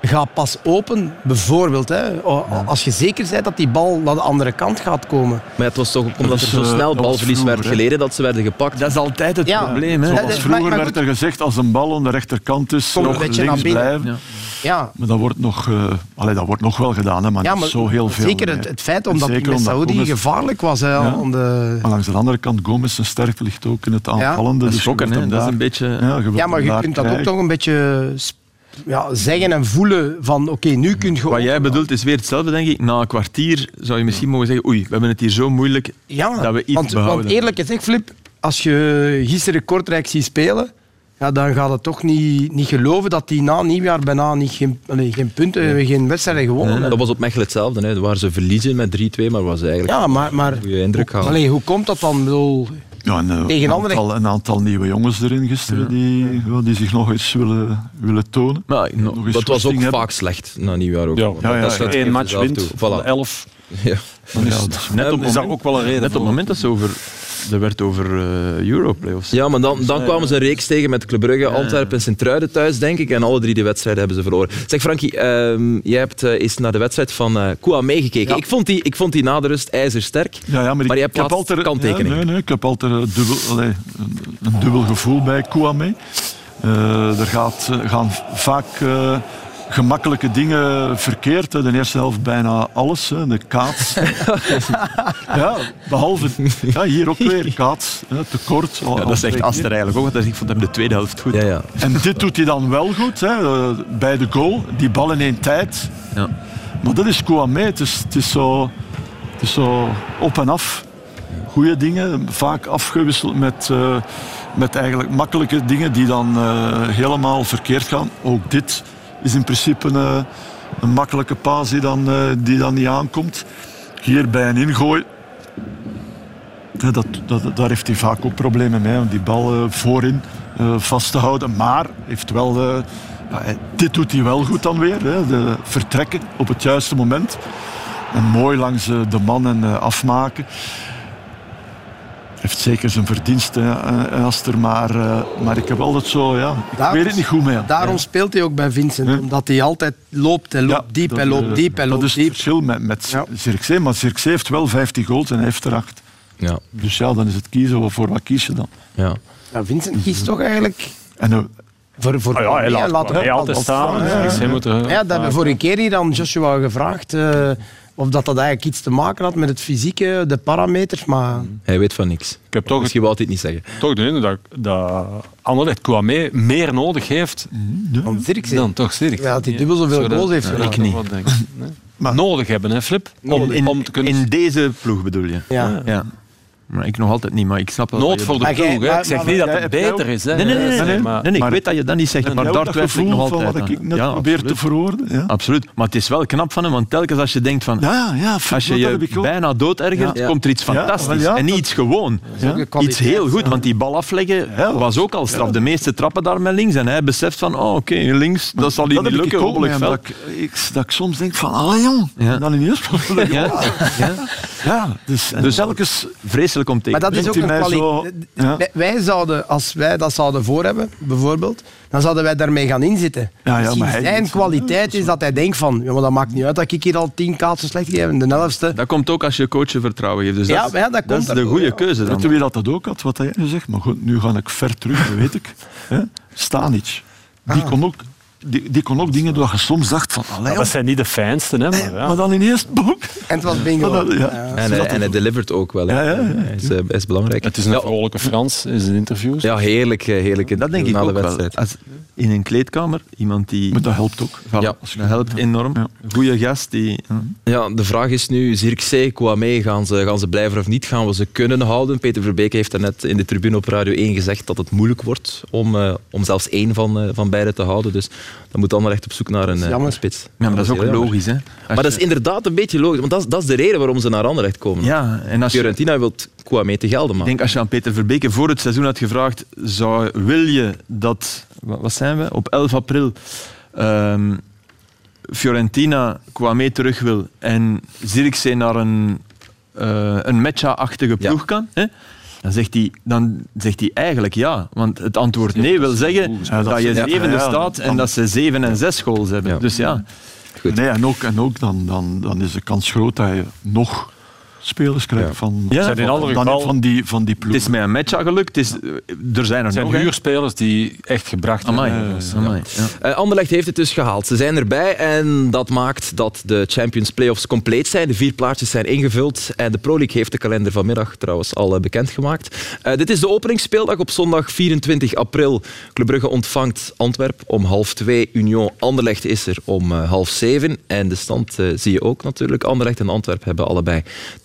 ga pas open, bijvoorbeeld. Hè, als je zeker bent dat die bal naar de andere kant gaat komen. Maar het was toch omdat is, er zo eh, snel balverlies werd geleden dat ze werden gepakt. Dat is altijd het Ja. probleem. Hè. Ja, Zoals vroeger maar- maar werd er gezegd, als een bal aan de rechterkant is, Kom een nog beetje links naar binnen. blijven. Ja. Ja, Maar dat wordt nog, allee, dat wordt nog wel gedaan, hè, maar, ja niet maar zo heel veel. zeker nee. het, het feit omdat die zeker omdat Gomez- gevaarlijk was hè, Ja. aan de... Maar langs de andere kant, Gomez zijn sterkte ligt ook in het aanvallende. Dat dus is schokken, hem Dat is daar- een beetje... Ja, Ja, maar je kunt dat ook toch een beetje ja, zeggen en voelen van oké, nu kun je... Wat jij bedoelt is weer hetzelfde, denk ik. Na een kwartier zou je misschien mogen zeggen oei, we hebben het hier zo moeilijk Ja, dat we iets want, behouden. want eerlijk gezegd, Flip, als je gisteren Kortrijk ziet spelen, ja, dan gaat het toch niet, niet geloven dat die na nieuwjaar bijna niet, geen, geen punten, geen wedstrijden gewonnen Dat was op Mechelen hetzelfde. Hè. Waar ze verliezen met 3-2, maar was eigenlijk Ja, maar, maar een goede indruk allee, hoe komt dat dan? Ik bedoel, Ja, en, eh, Tegen een, aantal, een aantal nieuwe jongens erin gisteren die, ja, die zich nog eens willen, willen tonen. Maar, Nog eens Dat was ook hebben. vaak slecht na nieuwjaar ook. Ja, ja, ja, dat Eén match wint Voilà. elf. Ja. Dan is net op, is daar ook wel een reden net op het moment dat ze over... Er werd over eh Europlayoffs. Ja, maar dan, dan kwamen ze een reeks tegen met Club Brugge, Antwerpen en Sint-Truiden thuis, denk ik. En alle drie die wedstrijden hebben ze verloren. Zeg Frankie, ehm, jij hebt eh, eens naar de wedstrijd van eh Kouamé gekeken. Ja. Ik, vond die, ik vond die na de rust ijzersterk. Ja, ja, maar, Maar ik, je ik heb plaatst altijd kanttekeningen. Ja, nee, nee, ik heb altijd een dubbel, allee, een, een dubbel gevoel bij Kouame. Eh er gaat, eh, gaan vaak eh, gemakkelijke dingen verkeerd. hè. De eerste helft bijna alles. Hè. De kaats. [laughs] ja, behalve ja, hier ook weer kaats. Hè, tekort. Ja, dat is echt Aster eigenlijk ook, want ik vond hem de tweede helft goed. Ja, ja. En dit doet hij dan wel goed. Hè. eh, Bij de goal. Die bal in één tijd. Ja. Maar dat is Kouame. Het is, het is, zo, het is zo op en af. Goede dingen, vaak afgewisseld met, eh, met eigenlijk makkelijke dingen die dan eh, helemaal verkeerd gaan. Ook dit is in principe een, een makkelijke paas die dan, eh, die dan niet aankomt. Hier bij een ingooi. Ja, dat, dat, daar heeft hij vaak ook problemen mee, om die bal eh, voorin eh, vast te houden. Maar heeft wel, eh, ja, dit doet hij wel goed dan weer. De vertrekken op het juiste moment. En mooi langs eh, de mannen eh, afmaken. Heeft zeker zijn verdiensten, eh, Aster, maar, eh, maar ik heb altijd zo, ja, ik Daarom- weet het niet goed mee. daarom speelt hij ook bij Vincent, Ja. omdat hij altijd loopt en loopt Ja, diep dat, en loopt eh, diep en Dat loopt is het diep. verschil met, met Ja. Zirkzee. Maar Zirkzee heeft wel 15 goals en hij heeft er 8. Ja, Dus ja, dan is het kiezen. Voor wat kies je dan? ja. Ja, Vincent kiest toch eigenlijk En, eh, voor, voor Ah ja, hij laat, laat hij hem altijd al staan. staan, ja. Dus hij moet er- Ja, dat hebben we vorige keer hier aan Joshua gevraagd. eh, of dat, dat eigenlijk iets te maken had met het fysieke, de parameters. Maar Hij weet van niks. Ik heb toch, Misschien wou hij het niet zeggen. toch de indruk dat, dat Anderlecht Kouamé meer nodig heeft van Zirkzee. dan toch Zirk. Ja, dat hij dubbel zoveel goals heeft. Ik niet. Nee. Nodig hebben, hè, Flip? Om, In, om te kunnen... in deze ploeg bedoel je? Ja. Ja. Maar ik nog altijd niet, maar ik snap wel... Nood voor de ploeg. maar- Ik zeg maar- niet dat het beter is. Hè. Nee, nee, nee, nee, nee, maar- nee, ik weet dat je dat niet zegt, maar daar twijfel ik nog van altijd wat ik net Ja, probeer te absoluut. verwoorden? Ja, Absoluut. Maar het is wel knap van hem, want telkens als je denkt van... ja, ja Als je je bijna dood ergert, Ja. komt er iets fantastisch. en niet iets gewoon. Iets heel goed, ja. want die bal afleggen Ja. was ook al straf. De meeste trappen daar met links. En hij beseft van, oh, oké, links, dat zal hier niet lukken. veld. dat ik, ik, dat ik soms denk van, allee jong, dan ineens ja. Ja, ja. ja, dus, Dus- telkens Vreselijk om tegen. Maar dat is ook een kwaliteit. zo- ja. Wij- zouden, als wij dat zouden voor hebben, bijvoorbeeld, dan zouden wij daarmee gaan inzitten. Ja, maar zijn niet. kwaliteit is dat hij denkt van, ja, maar dat maakt niet uit dat ik hier al tien kaatsen slecht geef de elfste. Dat komt ook als je coach je vertrouwen geeft. Dus Ja, dat, ja, dat komt is de goede ja. keuze Weet je dan. wie dat, dat ook had, wat hij gezegd? Maar goed, nu ga ik ver terug, dat weet ik. Hè? Stanic. Die, Ah. kon ook, die, die kon ook dingen waar je soms dacht van, allee, dat zijn niet de fijnste, hè, maar ja. maar dan ineens, boek. En het was bingo. Ja. En, hij, en hij delivert ook wel. hè. Ja, ja, ja. Hij, is, eh, is belangrijk. Het is een ja, vrolijke Frans in zijn interviews. ja, heerlijk, eh, heerlijk. Dat denk ik na de ook wel. wedstrijd. Als in een kleedkamer, iemand die... Maar dat helpt ook. Voilà, Ja. dat helpt enorm. Ja. Goeie gast die... Ja, de vraag is nu, Zirkzee, Kouamé, gaan ze, gaan ze blijven of niet? Gaan we ze kunnen houden? Peter Verbeek heeft net in de tribune op Radio 1 gezegd dat het moeilijk wordt om, eh, om zelfs één van, eh, van beide te houden. Dus dan moet Anderlecht op zoek naar een, eh, jammer. een spits. Ja, maar dat is ook logisch, hè. Als Maar dat is je- inderdaad een beetje logisch, want dat is, dat is de reden waarom ze naar Anderlecht komen. Ja, en als je... Fiorentina wil Kouamé te gelden Ik maken. denk als je aan Peter Verbeke voor het seizoen had gevraagd, zou, wil je dat, wat zijn we, op 11 april ehm, Fiorentina Kwame terug wil en Zirkzee naar een, eh een Mecha-achtige Ja. ploeg kan, hè? Dan zegt, hij, dan zegt hij eigenlijk ja. Want het antwoord nee wil zeggen Ja, dat dat je zevende ja, staat en dat ze zeven en zes goals hebben. Ja. Dus ja, Goed. Nee, en ook, en ook dan, dan, dan is de kans groot dat je nog spelers krijgt Ja. van, Ja. In van, andere dan geval- van, die, van die het ploeg. is met een Mecha gelukt. Het is, er zijn er Het zijn nog. huurspelers die echt gebracht Amai. hebben. Amai, ja. Eh, Anderlecht heeft het dus gehaald. Ze zijn erbij en dat maakt dat de Champions Playoffs compleet zijn. De vier plaatjes zijn ingevuld en de Pro League heeft de kalender vanmiddag trouwens al eh, bekendgemaakt. Eh, dit is de openingsspeeldag op zondag 24 april. Club Brugge ontvangt Antwerp om half twee. Union Anderlecht is er om eh, half zeven. En de stand zie je ook natuurlijk. Anderlecht en Antwerp hebben allebei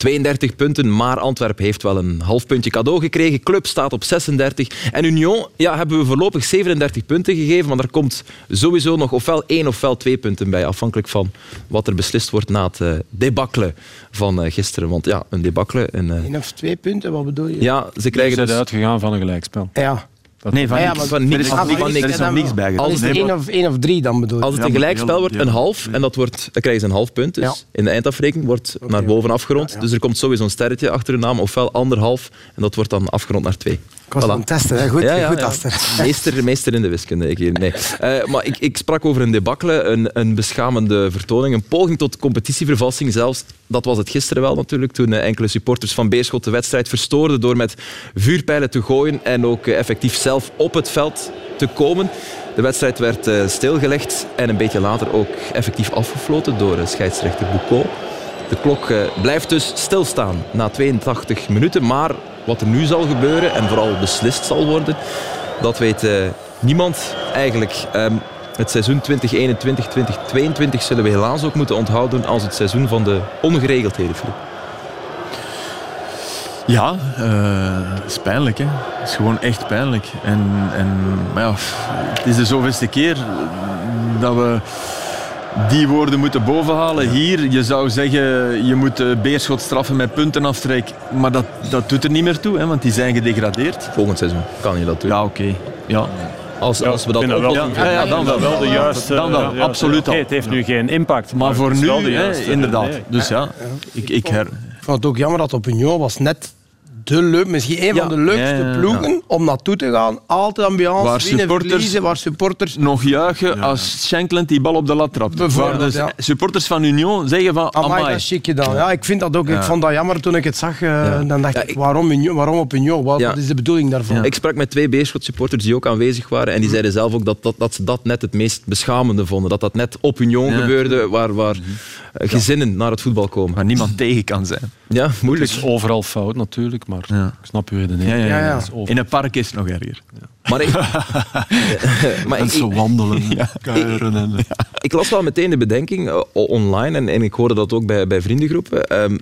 32 punten, maar Antwerpen heeft wel een half puntje cadeau gekregen. Club staat op 36. En Union ja, hebben we voorlopig 37 punten gegeven, maar er komt sowieso nog ofwel één ofwel twee punten bij, afhankelijk van wat er beslist wordt na het uh, debakkelen van uh, gisteren. Want ja, een debakkelen... Een, uh... Eén of twee punten, wat bedoel je? Ja, ze krijgen Ze dus... zijn uitgegaan van een gelijkspel. Ja. Dat nee, van ja, niks. maar Van niks. er is, van niks. Er is nog niks bij. Als het één of, één of drie dan bedoel je? Als het een gelijkspel wordt, een half, en dat wordt, dan krijgen ze een half punt. Dus Ja. in de eindafrekening wordt naar boven afgerond. Dus er komt sowieso een sterretje achter hun naam, ofwel anderhalf, en dat wordt dan afgerond naar twee. Ik was Voilà. aan het testen, hè. goed, Ja, ja, goed ja. Aster. [laughs] Meester, meester in de wiskunde. Ik hier. Nee. Eh, maar ik, ik sprak over een debakkele, een, een beschamende vertoning, een poging tot competitievervalsing zelfs. Dat was het gisteren wel natuurlijk, toen eh, enkele supporters van Beerschot de wedstrijd verstoorden door met vuurpijlen te gooien en ook eh, effectief zelf op het veld te komen. De wedstrijd werd stilgelegd en een beetje later ook effectief afgefloten door scheidsrechter Boucault. De klok blijft dus stilstaan na 82 minuten. Maar wat er nu zal gebeuren en vooral beslist zal worden, dat weet eh, niemand eigenlijk. Ehm, het seizoen 2021-2022 zullen we helaas ook moeten onthouden als het seizoen van de ongeregeldheden. Filip. Ja, eh, het is pijnlijk. Hè. Het is gewoon echt pijnlijk. En, en, maar ja, het is de zoveelste keer dat we die woorden moeten bovenhalen. Hier, je zou zeggen, je moet eh, Beerschot straffen met puntenaftrek. Maar dat, dat doet er niet meer toe, hè, want die zijn gedegradeerd. Volgend seizoen kan je dat doen. Ja, oké. Ja. Als, als we dat dat wel, Ja, ja, dan wel. wel de juiste... Dan wel, de juiste- absoluut al. Het heeft nu geen impact. Maar voor nu, hè, juiste. inderdaad. Nee. Dus ja, ik, ik her... Ik vond het ook jammer dat Opinion was net de leuk, misschien een Ja. van de leukste Ja, ja, ja. ploegen om naartoe te gaan. Altijd ambiance, Waar winnen, supporters- verliezen, waar supporters... nog juichen als Shankland die bal op de lat trapt. Waar dus ja. supporters van Union zeggen van Amai, amai. dat is chic gedaan. Ja, ik vind dat ook. Ik vond dat jammer toen ik het zag. eh, Dan dacht Ja, ik, waarom, Union, waarom Opinion? Wat, Ja. wat is de bedoeling daarvan? Ik sprak met twee Beerschot supporters die ook aanwezig waren en die zeiden zelf ook dat, dat, dat ze dat net het meest beschamende vonden. Dat dat net op Union Ja. gebeurde waar, waar eh, gezinnen naar het voetbal komen. Waar niemand tegen kan zijn. Ja, Het moeilijk. is overal fout natuurlijk, maar Ja. ik snap uw redenering. Ja, ja, In een park is het nog erger. Maar ik, [laughs] maar ik, wandelen, kuieren. En, ik las wel meteen de bedenking eh, online en, en ik hoorde dat ook bij, bij vriendengroepen. Ehm,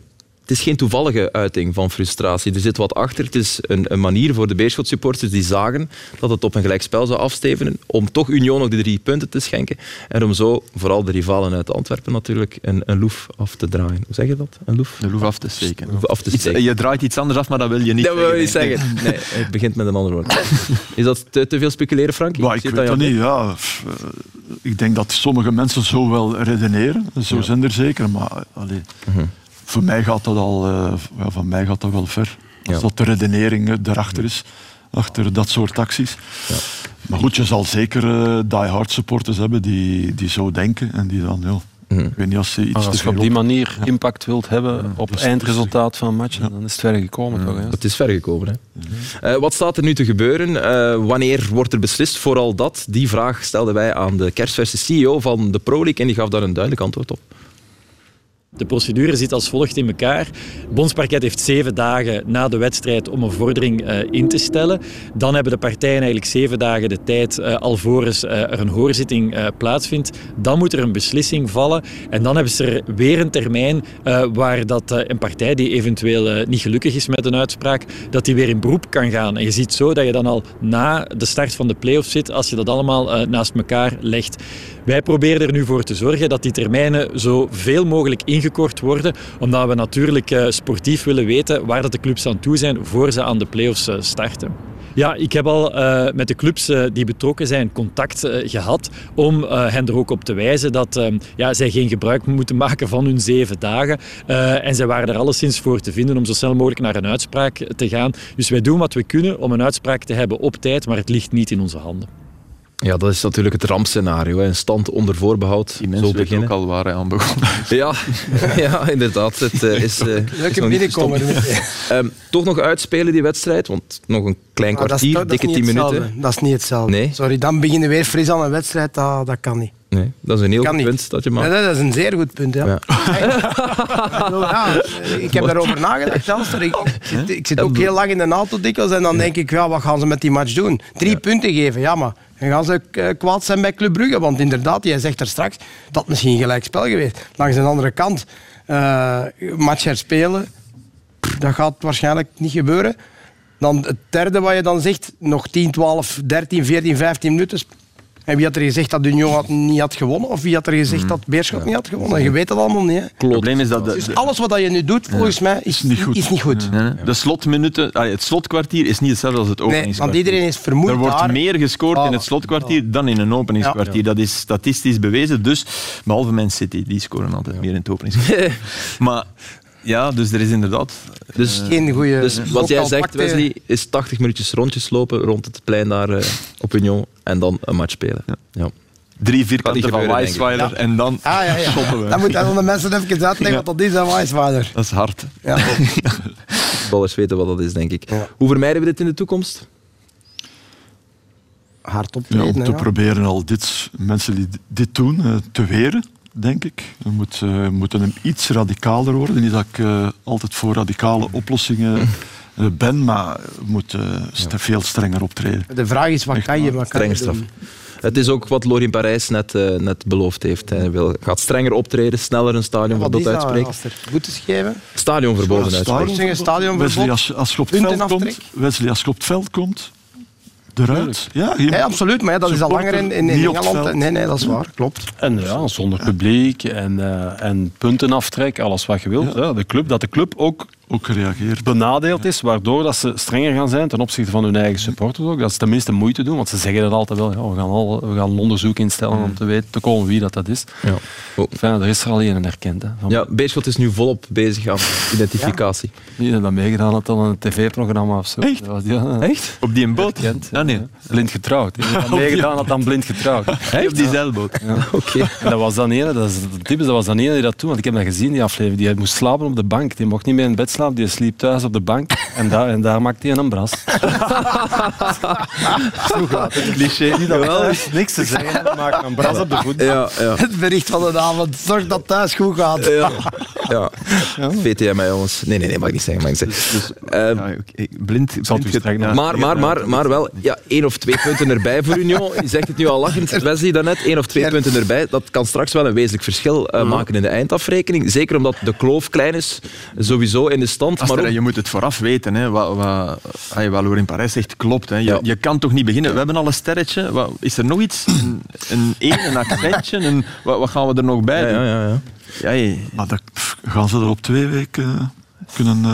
het is geen toevallige uiting van frustratie. Er zit wat achter. Het is een, een manier voor de Beerschot supporters die zagen dat het op een gelijkspel zou afstevenen, om toch Union nog de drie punten te schenken en om zo vooral de rivalen uit Antwerpen natuurlijk een, een loef af te draaien. Hoe zeg je dat? Een loef? De loef af te steken. Loef af te Iets- steken. je draait iets anders af, maar dat wil je niet Dat wil je niet zeggen. [laughs] Nee, het begint met een ander woord. Is dat te, te veel speculeren, Frank? Ik weet dat niet. Ja. Eh, Ik denk dat sommige mensen zo wel redeneren. Zo zijn er zeker. Maar allee, Mhm. Voor mij gaat dat al eh, ja, van mij gaat dat wel ver. Als Ja. dat de redenering eh, erachter is. Achter dat soort acties. Maar goed, je zal zeker eh die-hard supporters hebben die, die zo denken. En die dan, ja, Mhm. ik weet niet als ze iets als je op die manier impact wilt hebben op het eindresultaat van een match, dan is het ver gekomen. Toch, hè? Het is ver gekomen. Hè? Eh, wat staat er nu te gebeuren? Eh, wanneer wordt er beslist? Vooral dat. Die vraag stelden wij aan de kerstverse CEO van de Pro League en die gaf daar een duidelijk antwoord op. De procedure zit als volgt in elkaar. Bondsparket heeft zeven dagen na de wedstrijd om een vordering eh, in te stellen. Dan hebben de partijen eigenlijk zeven dagen de tijd eh, alvorens eh, er een hoorzitting plaatsvindt. Dan moet er een beslissing vallen. En dan hebben ze er weer een termijn waar dat, een partij die eventueel niet gelukkig is met een uitspraak, dat die weer in beroep kan gaan. En je ziet zo dat je dan al na de start van de play-offs zit als je dat allemaal naast elkaar legt. Wij proberen er nu voor te zorgen dat die termijnen zo veel mogelijk ingekort worden, omdat we natuurlijk eh, sportief willen weten waar de clubs aan toe zijn voor ze aan de play-offs eh, starten. Ja, ik heb al eh, met de clubs die betrokken zijn contact eh, gehad om hen er ook op te wijzen dat eh, ja, zij geen gebruik moeten maken van hun zeven dagen. En zij waren er alleszins voor te vinden om zo snel mogelijk naar een uitspraak te gaan. Dus wij doen wat we kunnen om een uitspraak te hebben op tijd, maar het ligt niet in onze handen. Ja, dat is natuurlijk het rampscenario. Een stand onder voorbehoud. Die zo mensen weten beginnen. ook al waar hij aan begon. Ja, [laughs] ja, inderdaad. Het eh, is, [laughs] is Leuke nog niet binnenkomen. gestopt. [laughs] Ehm, toch nog uitspelen die wedstrijd, want nog een klein is, kwartier, toch- dat is dikke tien minuten. Dat is niet hetzelfde. Nee? Sorry, dan beginnen we weer fris aan een wedstrijd. Dat, dat kan niet. Nee, dat is een heel Kan goed niet. punt dat je maakt. nee, dat is een zeer goed punt. Ja. Ja. Ja, ik heb daarover nagedacht. zelfs. Ik, ik zit, ik zit ook heel lang in de auto dikwijls en dan denk ik, ja, wat gaan ze met die match doen? Drie punten geven, ja, maar dan gaan ze eh, kwaad zijn bij Club Brugge. Want inderdaad, jij zegt er straks, dat misschien gelijk spel geweest. Langs de andere kant, eh match herspelen, dat gaat waarschijnlijk niet gebeuren. Dan het derde wat je dan zegt, nog 10, 12, 13, 14, 15 minuten. En wie had er gezegd dat Union had, niet had gewonnen? Of wie had er gezegd dat Beerschot niet had gewonnen? Je weet dat allemaal niet. Hè? Het probleem is dat... De, Dus alles wat je nu doet, volgens mij, is, niet goed. Is niet goed. Nee, nee. De slotminuten, het slotkwartier is niet hetzelfde als het Nee, openingskwartier. want iedereen is vermoeid Er wordt daar. meer gescoord in het slotkwartier dan in een openingskwartier. Dat is statistisch bewezen. Dus, behalve Man City, die scoren altijd meer in het openingskwartier. [laughs] maar ja, dus er is inderdaad... Dus, Geen goede. dus wat jij zegt, Wesley, is 80 minuutjes rondjes lopen rond het plein daar eh, op Union en dan een match spelen. Ja. Drie Gaat vierkanten van. Weisweiler en dan Ah, ja, ja. shoppen we. Dan moet dan de mensen even uitleggen wat dat is aan Weisweiler. Dat is hard. Ja. [laughs] Ballers weten wat dat is, denk ik. Ja. Hoe vermijden we dit in de toekomst? Hard Ja, optreden. om te ja. proberen al dit, mensen die dit doen eh, te weren, denk ik. We moet, eh, moeten hem iets radicaler worden. Niet dat ik eh, altijd voor radicale oplossingen eh, ben, maar we moeten eh, veel strenger optreden. De vraag is, wat kan je, wat kan je doen? Het is ook wat Lorin Parijs net, eh, net beloofd heeft. Hij wil, gaat strenger optreden, sneller een stadionverbod Wat is dat uitspreken. als er boetes geven? Stadionverboden Ja, uitspreken. Zeggen stadionverbod. Wesley, als, je- als je op het Punten veld komt, aftrek. Wesley, als je op het veld komt, eruit. Ja, je- Ja, absoluut, maar ja, dat is al langer in, in, Engeland. Nee, nee, dat is waar, klopt. En ja, zonder publiek en, eh, en puntenaftrek, alles wat je wilt. Ja. de club, dat de club ook ook gereageerd. benadeeld is, waardoor dat ze strenger gaan zijn ten opzichte van hun eigen supporters ook. Dat ze tenminste moeite doen, want ze zeggen dat altijd wel. Ja, we, gaan al, we gaan een onderzoek instellen om te weten te komen wie dat, dat is. Ja. Oh. Enfin, er is er al een herkend. Hè, van Ja, Beerschot is nu volop bezig aan [laughs] identificatie. Wie dat meegedaan had aan een tv-programma of zo. Echt? Ja, ja, Echt? Op die een boot? Herkend. Ja, nee. Blind getrouwd. Die dat [laughs] meegedaan had aan blind getrouwd. [laughs] Op die zeilboot. Oké. Dat was dan ene, dat is dat was dan ene die dat toen, want ik heb dat gezien, die aflevering. Die moest slapen op de bank. Die mocht niet meer in bed slapen, die sliep thuis op de bank. En daar, en daar maakte hij een bras. Cliché. Er is niks te zeggen, [laughs] maken een bras op de voet. Ja, ja. Het bericht van de avond, zorg dat thuis goed gaat. Ja. ja. VTM, jongens. Nee, nee, nee, mag ik niet zeggen. Mag ik niet zeggen. Ehm, Ja, blind, zal het blind u streng ja. maar, maar, maar, maar wel, ja, één of twee punten erbij voor Union. Je zegt het nu al lachend, Wesley, daarnet. één of twee punten erbij. Dat kan straks wel een wezenlijk verschil eh, maken in de eindafrekening. Zeker omdat de kloof klein is, sowieso in de stand. Maar ook, je moet het vooraf weten. Hè. Wat, wat, ay, wat Lorin Parijs zegt klopt. Hè. Je, Ja. je kan toch niet beginnen. We hebben al een sterretje. Wat, is er nog iets? Een, een, een accentje? Een, wat, wat gaan we er nog bij ja, doen? ja, ja, ja. Maar dat, pff, gaan ze er op twee weken eh, kunnen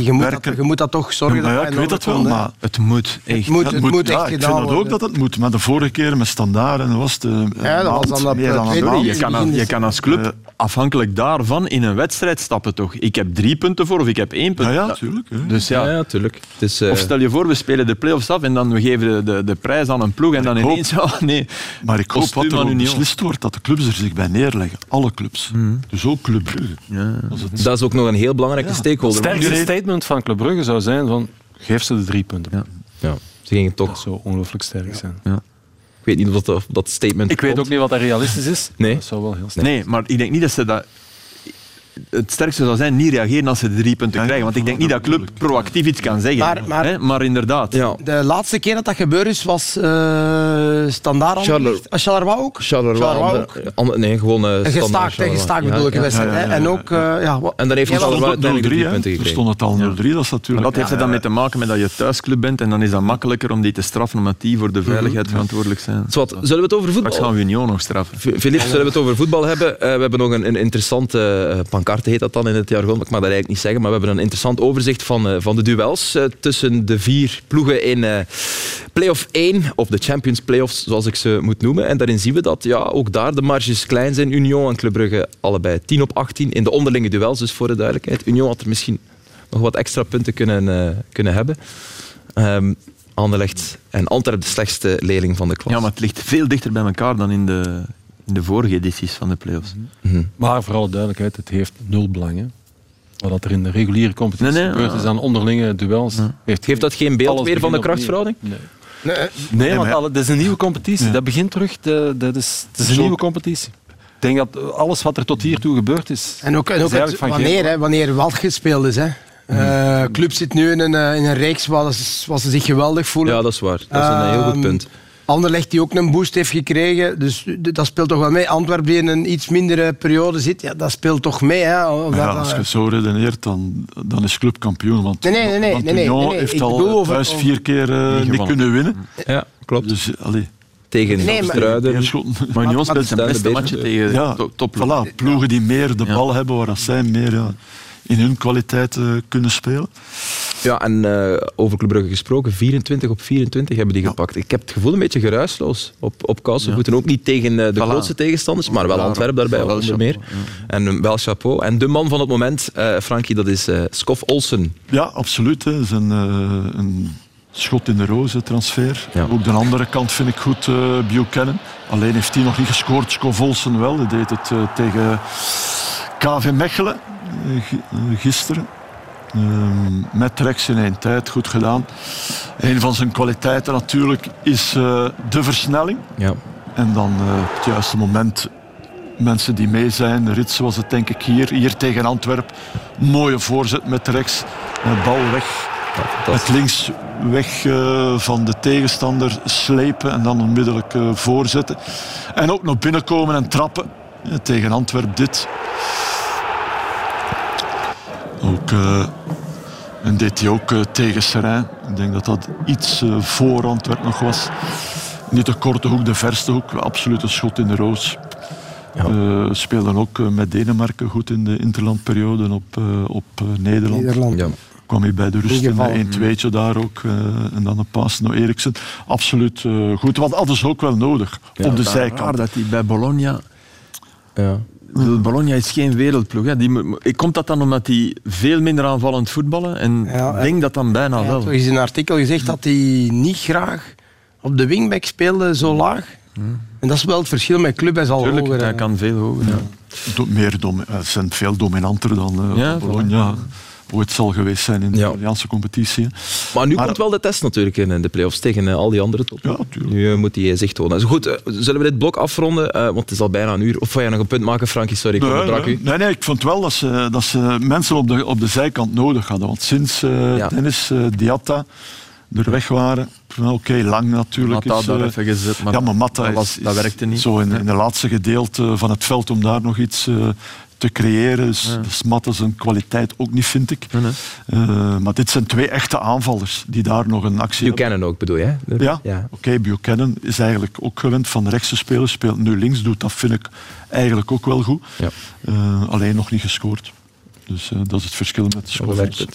Je moet, dat, je moet dat toch zorgen Ja, dat ja, dat ik in weet dat wel, maar het moet. Echt. Het moet, dat het moet, moet ja, echt ik gedaan vind dat ook dat het moet. Maar de vorige keer met standaard en was het eh, Ja, dat was maand, dan meer eh, dan een. Je kan, als, je kan als club Eh, afhankelijk daarvan in een wedstrijd stappen toch. Ik heb drie punten voor of ik heb één punt. Ja, ja, hè. Dus ja, Ja, ja, tuurlijk. Het is, eh, Of stel je voor, we spelen de play-offs af en dan we geven de, de, de prijs aan een ploeg en dan Ik hoop- ineens... [laughs] Ja, nee. Maar ik hoop wat er beslist wordt, dat de clubs er zich bij neerleggen. Alle clubs. Mhm. Dus ook Club Brugge. Dat is ook nog een heel belangrijke stakeholder. Het statement van Club Brugge zou zijn van, geef ze de drie punten. Ja. Ja, ze gingen toch... Dat zou ongelooflijk sterk zijn. Ik weet niet of dat, of dat statement Ik weet ook niet wat dat realistisch is. Nee. Dat zou wel heel sterk Nee, maar ik denk niet dat ze dat... Het sterkste zou zijn niet reageren als ze de drie punten Ja, krijgen. Want ik denk niet dat club proactief iets kan zeggen. Maar- maar- Hè, maar inderdaad. Ja. De laatste keer dat dat gebeurd is, was eh standaard Charler- Charleroi ook? Charleroi, ander- ander- nee, gewoon eh, En standaard gestaakt, Charleroi. gestaakt bedoel ik, wedstrijd. Ja, ja, hè. ja, En ook, eh, ja, En dan heeft Ja, Charleroi uiteindelijk de 0-3, drie punten Er gekregen. stond het al 0-3, dat is natuurlijk... dat heeft er dan mee te maken met dat je thuisclub bent en dan is dat makkelijker om die te straffen omdat die voor de veiligheid verantwoordelijk zijn. Zwat, zullen we het over Straks voetbal gaan we Union nog straffen. Filip, zullen we het over voetbal hebben? Eh, we hebben nog een, een interessante uh, heet dat dan in het jargon. Ik mag dat eigenlijk niet zeggen, maar we hebben een interessant overzicht van, uh, van de duels uh, tussen de vier ploegen in uh, play-off 1, of de Champions Playoffs, zoals ik ze moet noemen. En daarin zien we dat ja, ook daar de marges klein zijn. Union en Club Brugge allebei 10 op 18 in de onderlinge duels, dus voor de duidelijkheid. Union had er misschien nog wat extra punten kunnen, kunnen hebben. Um, Anderlecht en Antwerp de slechtste leerling van de klas. Ja, maar het ligt veel dichter bij elkaar dan in de, in de vorige edities van de play-offs. Mm-hmm. Maar vooral duidelijkheid, het heeft nul belang. Hè. Wat er in de reguliere competitie nee, nee, gebeurt is aan onderlinge duels. Ja. Heeft, Geeft dat geen beeld meer van de krachtverhouding? Nee. Nee, nee, want alle, dat is een nieuwe competitie. Ja. Dat begint terug. De, dat is, het is een nieuwe competitie. Ik denk dat alles wat er tot hiertoe gebeurd is. En ook, en ook het, wanneer, hè, wanneer wel gespeeld is. Hè. Uh, club zit nu in een, in een reeks waar ze, waar ze zich geweldig voelen. Ja, dat is waar. Dat is een heel goed punt. Anderlecht die ook een boost heeft gekregen. Dus dat speelt toch wel mee. Antwerpen die in een iets mindere periode zit, ja, dat speelt toch mee. Hè? Ja, als je zo redeneert, dan, dan is club kampioen. Want, Nee, nee, nee, nee, want nee, nee, Union nee, nee. heeft Ik al bedoel over- thuis over- vier keer eh, niet, kunnen winnen. Ja, klopt. Dus, allee, Tegen Nee, maar- Struiden. Maar Union speelt zijn beste matchen tegen Ja, top- topploegen. Voilà, ploegen die meer de Ja. bal hebben, waar dat zij meer ja, in hun kwaliteit eh, kunnen spelen. Ja, en eh, over Club Brugge gesproken, 24 op 24 hebben die gepakt. Ik heb het gevoel een beetje geruisloos op, op Kousenvoeten. Ook niet tegen eh, de Voilà. grootste tegenstanders, maar wel Antwerpen daarbij wel onder meer. En eh, wel chapeau. En de man van het moment, eh Frankie, dat is eh Skof Olsen. Ja, absoluut. hè. Dat is een, een schot in de roze transfer. Ja. Ook de andere kant vind ik goed, eh Buchanan. Alleen heeft hij nog niet gescoord. Scov Olsen wel. Hij deed het tegen KV Mechelen gi- gisteren. Ehm, met rechts in één tijd, goed gedaan. Een van zijn kwaliteiten natuurlijk is eh, de versnelling. Ja. En dan eh, op het juiste moment mensen die mee zijn. Rits was het denk ik hier, hier tegen Antwerp. Mooie voorzet met rechts. Eh, bal weg. Met links weg van de tegenstander slepen en dan onmiddellijk voorzetten. En ook nog binnenkomen en trappen. Tegen Antwerp dit. Ook, eh, en deed hij ook eh, tegen Serijn. Ik denk dat dat iets eh, voor Antwerp nog was. Niet de korte hoek, de verste hoek. Absoluut een schot in de roos. Eh, speelden ook met Denemarken goed in de interlandperiode op, eh, op Nederland. Nederland. Ja. Kwam hij bij de rust in een 2 daar ook. eh, en dan een paas naar Eriksen. Absoluut eh, goed. Wat hadden ze ook wel nodig op de zijkant. dat hij bij Bologna... Ja. Bologna is geen wereldploeg. Hè. Die, komt dat dan omdat die veel minder aanvallend voetballen? En Ja, ik denk dat dan bijna wel. toch eens in een artikel gezegd dat hij niet graag op de wingback speelde zo laag. En dat is wel het verschil met club. Hij zal Tuurlijk, hoger, hij kan veel hoger. Ja. Do- meer dom- eh, ze zijn veel dominanter dan Ja, Bologna ooit zal geweest zijn in de Ja. Italiaanse competitie. Maar nu Maar- komt wel de test natuurlijk in eh, de play-offs tegen eh, al die andere top. Ja, tuurlijk. Nu eh, moet hij zich tonen. Dus goed, eh, zullen we dit blok afronden? Eh, want het is al bijna een uur. Of wil jij nog een punt maken, Frankie? Sorry, ik Nee, onderbrak nee, u. nee, nee, ik vond wel dat ze, dat ze mensen op de, op de zijkant nodig hadden. Want sinds eh Ja. Dennis eh, Diatta er weg waren, oké, lang natuurlijk. Matta is, daar eh, even gezet, maar ja, maar Matta dat, is- was, dat werkte niet. Zo in, in de laatste gedeelte van het veld om daar nog iets eh, te creëren. Dus, dus Matta zijn kwaliteit ook niet, vind ik. Nee. Eh, maar dit zijn twee echte aanvallers die daar nog een actie hebben. Buchanan ook, bedoel je? hè? Ja, ja. oké, Buchanan is eigenlijk ook gewend van rechts te spelen. Speelt nu links, doet dat vind ik eigenlijk ook wel goed. Ja. Eh, alleen nog niet gescoord. Dus eh, dat is het verschil met de het.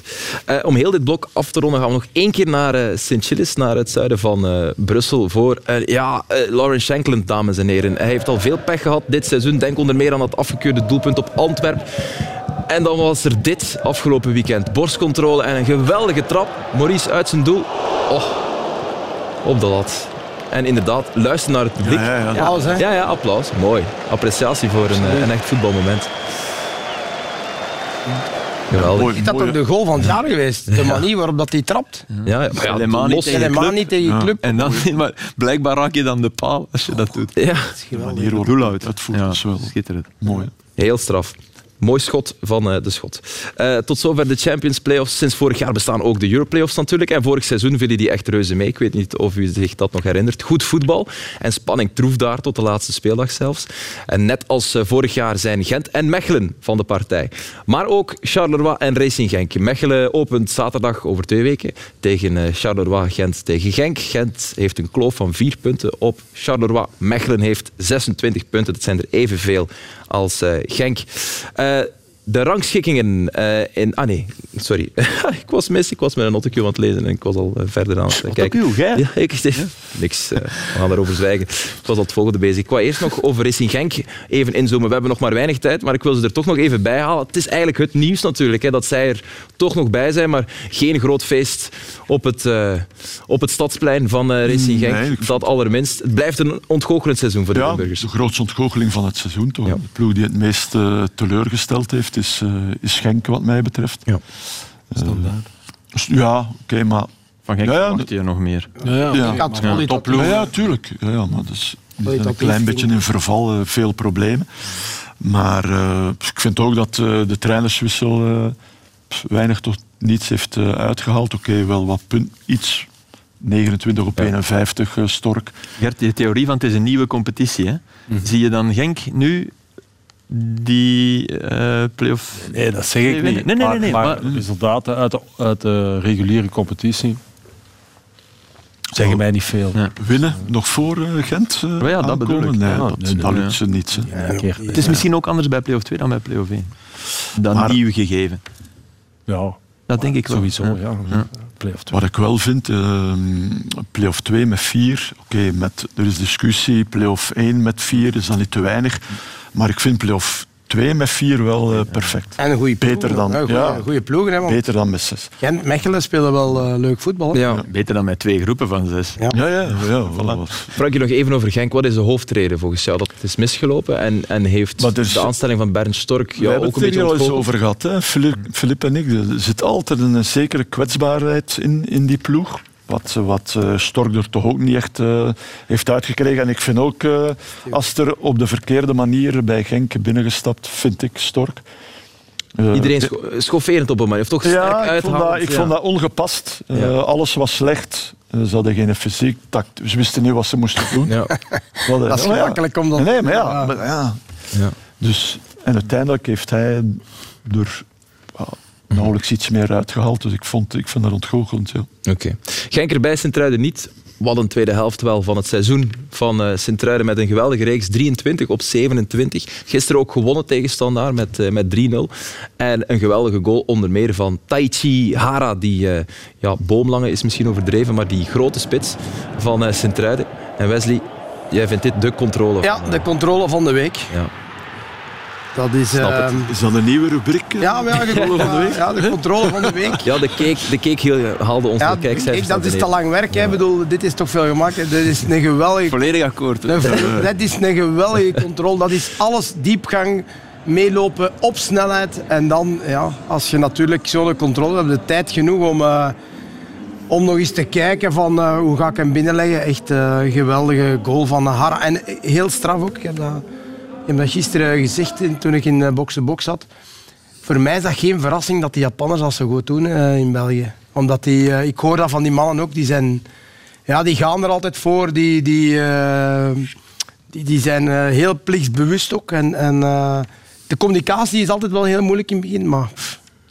Eh, om heel dit blok af te ronden gaan we nog één keer naar eh Sint-Gilles, naar het zuiden van eh, Brussel, voor eh, ja, eh, Lawrence Shankland, dames en heren. Hij heeft al veel pech gehad dit seizoen. Denk onder meer aan dat afgekeurde doelpunt op Antwerp. En dan was er dit afgelopen weekend. Borstcontrole en een geweldige trap. Maurice uit zijn doel. Oh, op de lat. En inderdaad, luister naar het publiek. Ja, ja, ja. Applaus, hè? Ja, ja, applaus. Mooi. Appreciatie voor een, eh, een echt voetbalmoment. Geweldig. Is dat toch de goal van het jaar geweest? De manier waarop dat hij trapt. Ja, ja, maar ja, Helemaal niet tegen Helemaal club. En dan, maar blijkbaar raak je dan de paal als je dat doet. Ja, De manier waarop uit. uitvoert Ja, is wel schitterend. mooi. heel straf. Mooi schot van eh, de schot. Eh, tot zover de Champions Playoffs. Sinds vorig jaar bestaan ook de Euro Playoffs natuurlijk. En vorig seizoen vielen die echt reuze mee. Ik weet niet of u zich dat nog herinnert. Goed voetbal en spanning troef daar tot de laatste speeldag zelfs. En net als eh, vorig jaar zijn Gent en Mechelen van de partij. Maar ook Charleroi en Racing Genk. Mechelen opent zaterdag over twee weken tegen Charleroi Gent tegen Genk. Gent heeft een kloof van vier punten op Charleroi. Mechelen heeft 26 punten. Dat zijn er evenveel als eh, Genk. De rangschikkingen eh, in... Ah nee, sorry. [laughs] ik was mis. Ik was met een nottekje aan het lezen en ik was al eh, verder aan het eh, kijken. jij? Ja, ik, niks. eh, we gaan daarover zwijgen. Ik was al het volgende bezig. Ik wou eerst nog over Racing Genk even inzoomen. We hebben nog maar weinig tijd, maar ik wil ze er toch nog even bij halen. Het is eigenlijk het nieuws natuurlijk, hè, dat zij er toch nog bij zijn, maar geen groot feest op het, op het stadsplein van Racing Genk. Nee, ik- Dat allerminst. Het blijft een ontgoochelend seizoen voor de Ja, Limburgers. de grootste ontgoocheling van het seizoen. Toch? Ja. De ploeg die het meest teleurgesteld heeft, is, eh, is Genk, wat mij betreft. Ja. Dus, ja, oké, maar... Van Genk Ja, ja, je nog meer. Ja, Ik had kwalitatief- Ja, ja, tuurlijk. Ja, ja, maar dat is die zijn een klein beetje in verval, eh, veel problemen. Maar eh, ik vind ook dat eh, de trainerswissel eh, weinig tot niets heeft eh, uitgehaald. Oké, wel wat punt, iets 29 op 51 uh, Stork. Gert, die theorie van het is een nieuwe competitie. Hè? Zie je dan Genk nu die uh, play-off... Nee, dat zeg ik niet. Nee, nee, nee. nee, maar, maar- maar resultaten uit de, uit de reguliere competitie zeggen mij niet veel. Ja. Winnen nog voor eh, Gent uh, Maar ja, dat bedoel ik. Nee, dat, nee, lukt ze niet. hè. Een keer. Het is misschien ook anders bij play-off 2 dan bij play-off 1. Dan Maar- nieuw gegeven. Ja, Dat denk ik wel. sowieso. Ja. Play-off twee. Wat ik wel vind, eh play-off 2 met 4, oké, met er is discussie, play-off 1 met 4 is dan niet te weinig, maar ik vind play-off 2 met 4 wel eh, perfect. En een goede Beter ploegen. dan- Ja, goeie, ja. goeie ploegen, hè, want Beter dan met 6. Gent, Mechelen spelen wel eh, leuk voetbal. Ja. Beter dan met twee groepen van zes. Ja. Ja, ja, ja. voilà. Frankie, nog even over Genk. Wat is de hoofdreden volgens jou? Dat het is misgelopen en, en heeft is- de aanstelling van Bernd Stork We jou hebben ook een het er beetje al eens over gehad, hè? Filip, Filip en ik. Er zit altijd een zekere kwetsbaarheid in, in die ploeg. Wat, wat eh, Stork er toch ook niet echt eh, heeft uitgekregen. En ik vind ook, eh, als er op de verkeerde manier bij Genk binnengestapt, vind ik Stork. Eh, Iedereen scho schofferend op hem, maar hij heeft toch sterk ja, ik vond, dat, ik Ja. vond dat ongepast. Eh, Ja. Alles was slecht. Ze hadden geen fysiek tact. Ze wisten niet wat ze moesten doen. Ja. [laughs] Dat is oh ja. gemakkelijk om dat... Nee, maar ja. Ja. maar ja. Ja. Dus, en uiteindelijk heeft hij er ja, nauwelijks iets meer uitgehaald. Dus ik vond, ik vond dat ontgoochelend. Ja. Oké. Genk erbij, Sint-Truiden niet. Wat een tweede helft wel van het seizoen van eh Sint-Truiden met een geweldige reeks. 23 op 27. Gisteren ook gewonnen tegen Standaard met, eh, met 3-0. En een geweldige goal onder meer van Taichi Hara. Die eh, ja, boomlange is misschien overdreven, maar die grote spits van eh, Sint-Truiden. En Wesley, jij vindt dit de controle Ja, van, de controle van de week. ja. Dat is... Snap het. ehm, Is dat een nieuwe rubriek? ja, maar ja, Controle van de week? ja, de controle van de week. ja, de cake, de cake heel- haalde ons Ja, de kijkcijfers kijk, dat is te lang werk. hè. Ik bedoel, dit is toch veel gemakkelijk. Dit is een geweldige Volledig akkoord. Dat is een geweldige controle. Dat is alles diepgang, meelopen op snelheid. En dan, ja, als je natuurlijk zo'n controle hebt, de tijd genoeg om, eh, om nog eens te kijken van eh, hoe ga ik hem binnenleggen. Echt eh, een geweldige goal van Hara. En heel straf ook. Ik heb dat, ik heb dat gisteren gezegd toen ik in de box-to-box zat. Voor mij is dat geen verrassing dat die Japanners dat zo goed doen eh, in België. Omdat die, eh, ik hoor dat van die mannen ook, die zijn... Ja, die gaan er altijd voor. Die, die, eh, die, die zijn eh, heel plichtsbewust ook. En, en eh, de communicatie is altijd wel heel moeilijk in het begin. Maar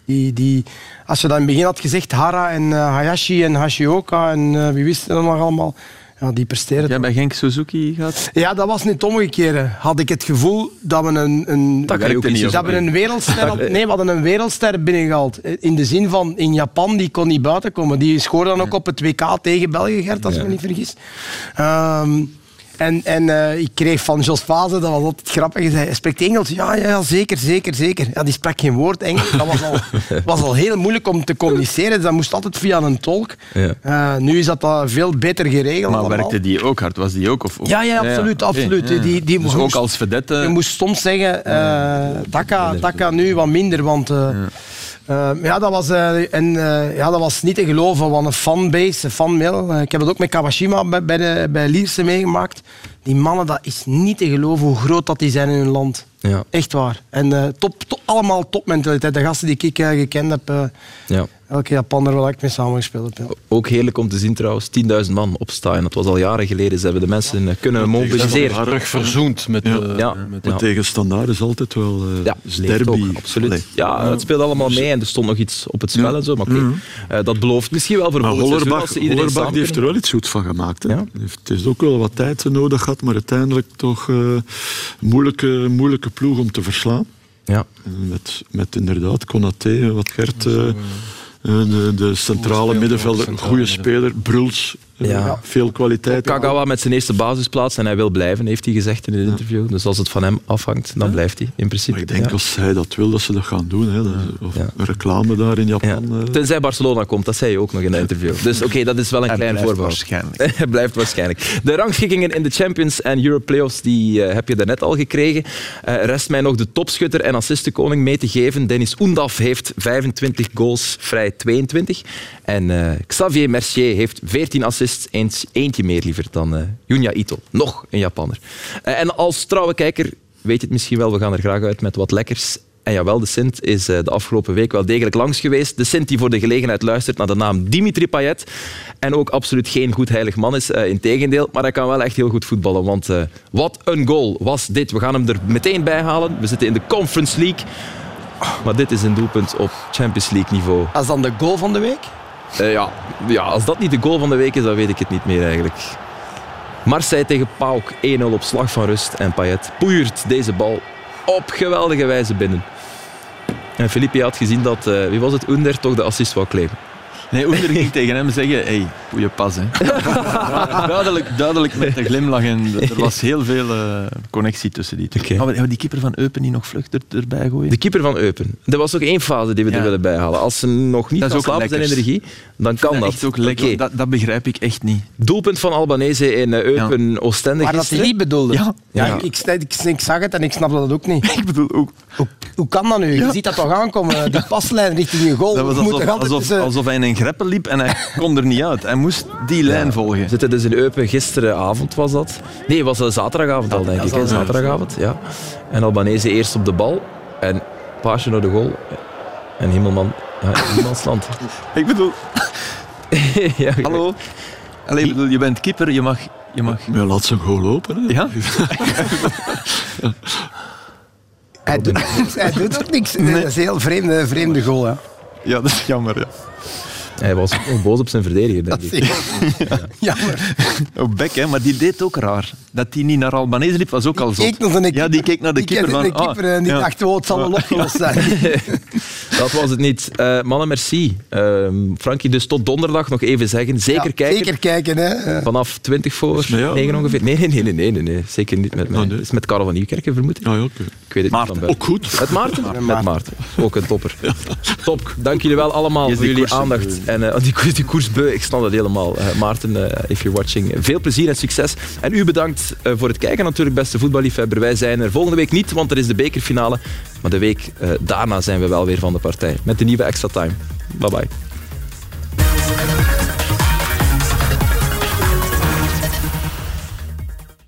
die, die, als je dat in het begin had gezegd, Hara en eh, Hayashi en Hashioka en eh, wie wist dan nog allemaal. Ja, die presteren. Jij bij Genk Suzuki gaat? Ja, dat was niet omgekeerd. Had ik het gevoel dat we een, een, Dat dat we een wereldster [laughs] nee, we hadden een wereldster binnengehaald. In de zin van, in Japan, die kon niet buiten komen. Die scoorde dan ook op het WK tegen België, Gert, als ik me niet vergis. Ehm, en en eh, ik kreeg van Jos Vaze, dat was altijd grappig, hij zei, "Hij spreekt Engels? Ja, ja, ja, zeker, zeker, zeker. Ja, die sprak geen woord Engels. Dat was al, [laughs] was al heel moeilijk om te communiceren. Dus dat moest altijd via een tolk. Ja. Eh, nu is dat uh, veel beter geregeld Maar allemaal. werkte die ook hard? Was die ook? Of, of- Ja, ja, absoluut, absoluut. ja, ja. Die- die dus moest- ook als vedette... Je moest soms zeggen, eh, dat, kan, dat kan nu wat minder, want eh, eh, ja, dat was, eh, en, eh, ja, dat was niet te geloven, wat een fanbase, een fanmail. Eh, ik heb het ook met Kawashima bij, bij, de, bij Lierse meegemaakt. Die mannen, dat is niet te geloven hoe groot dat die zijn in hun land. Ja. Echt waar. En top, top, allemaal topmentaliteit. De gasten die ik gekend heb, Ja. Elke Japaner waar ik mee samengespeeld heb. ja. Ook heerlijk om te zien trouwens, 10.000 man opstaan. Dat was al jaren geleden. Ze hebben de mensen eh, kunnen mobiliseren. Terug verzoend met, Ja. eh, Ja, met ja. Standaard is altijd wel eh Ja, derby. ook, absoluut. Allee. Ja, het speelde allemaal mee en er stond nog iets op het spel Ja. en zo. Maar oké, eh, dat belooft misschien wel voor Maar volgend seizoen Hollerbach, heeft er wel iets goed van gemaakt. Hè? Ja. Het is ook wel wat tijd nodig gehad, maar uiteindelijk toch eh moeilijke, moeilijke ploeg om te verslaan. Ja. Met, met inderdaad Konaté, wat Gert, de, de centrale middenvelder, goede speler, Bruls, eh, Ja. veel kwaliteit. Kagawa met zijn eerste basisplaats en hij wil blijven, heeft hij gezegd in het interview. Dus als het van hem afhangt, dan blijft hij in principe. Maar ik denk Ja. als hij dat wil, dat ze dat gaan doen. Hè. Of Ja. reclame daar in Ja. Japan. eh. Tenzij Barcelona komt, dat zei je ook nog in het interview. Dus oké, dat is wel een Hij klein voorbeeld. waarschijnlijk. [laughs] Hij blijft waarschijnlijk. De rangschikkingen in de Champions en Europe Playoffs die, eh, heb je daarnet al gekregen. Eh, rest mij nog de topschutter en assistenkoning mee te geven. Dennis Oendaf heeft 25 goals, vrij 22. En eh, Xavier Mercier heeft 14 assists, eentje meer liever dan eh Junya Ito. Nog een Japanner. Eh, en als trouwe kijker weet je het misschien wel, we gaan er graag uit met wat lekkers. En jawel, de Sint is de afgelopen week wel degelijk langs geweest. De Sint die voor de gelegenheid luistert naar de naam Dimitri Payet. En ook absoluut geen goed heilig man is, uh, integendeel. Maar hij kan wel echt heel goed voetballen. Want uh, wat een goal was dit. We gaan hem er meteen bij halen. We zitten in de Conference League. Maar dit is een doelpunt op Champions League niveau. Als dan de goal van de week? Uh, ja, ja, als dat niet de goal van de week is, dan weet ik het niet meer eigenlijk. Marseille tegen Pauk, 1-0 op slag van rust. En Payet poeiert deze bal op geweldige wijze binnen. En Filippi had gezien dat, uh, wie was het, Under toch de assist wou claimen. Nee, Oender ging tegen hem zeggen, hey, goeie pas. Hè. [laughs] duidelijk, duidelijk met een glimlach en er was heel veel uh, connectie tussen die twee. Okay. Gaan we die keeper van Eupen niet nog vlug er, erbij gooien? De keeper van Eupen. Er was nog één fase die we ja. er willen bijhalen. Als ze nog niet kan slapen zijn energie, dan kan dat. dat. Ook lekker. Okay. Dat, dat, begrijp ik echt niet. Doelpunt van Albanese in uh, Eupen, ja. Oostende Maar dat hij niet bedoelde. Ja. Ja, ja. Ik, ik, ik, zag het en ik snap dat ook niet. [laughs] Ik bedoel ook. Hoe, hoe kan dat nu? Je ziet dat toch aankomen, die [laughs] paslijn richting je goal. Dat was alsof, alsof, tussen... alsof hij in een greppel liep en hij kon er niet uit. Hij moest die lijn ja. volgen. We zitten dus in Eupen. Gisteravond was dat. Nee, het was een zaterdagavond al, denk ik. Zaterdagavond, ja. En Albanese eerst op de bal. En paasje naar de goal. En Himmelman, ja, Niemandsland. [laughs] ik bedoel... [laughs] ja, Hallo? Alleen, bedoel, je bent keeper, je mag... Je mag... Maar laat ze goal lopen. Hè? Ja? [laughs] hij, doet, hij doet ook niks. Nee. Dat is een heel vreemde, vreemde goal. Hè. Ja, dat is jammer. Ja. Hij was boos op zijn verdediger, denk ik. Ja. Jammer. Op Beck, hè, maar die deed ook raar. Dat hij niet naar Albanese liep, was ook al zo. Ja, die keek naar de keeper. Van, de keeper en die dacht, oh, het zal wel opgelost zijn. [laughs] dat was het niet. Uh, mannen, merci. Uh, Frankie, dus tot donderdag nog even zeggen. Zeker ja, kijken. Zeker kijken, hè. Vanaf 20 voor 9 ongeveer. Nee, nee, nee, nee, nee, nee, zeker niet met mij. Oh, nee. Het is met Karel van Nieuwkerken, vermoed ik. Ja, ja, okay. Ik weet het Maarten, niet ook goed. Met Maarten? Met Maarten. Ook een topper. [laughs] Top. Dank jullie wel allemaal voor jullie aandacht. En uh, die, koers, die koersbeu, ik snap dat helemaal. Uh, Maarten, uh, if you're watching, veel plezier en succes. En u bedankt voor het kijken natuurlijk, beste voetballiefhebber. Wij zijn er volgende week niet, want er is de bekerfinale. Maar de week daarna zijn we wel weer van de partij. Met de nieuwe Extra Time. Bye bye.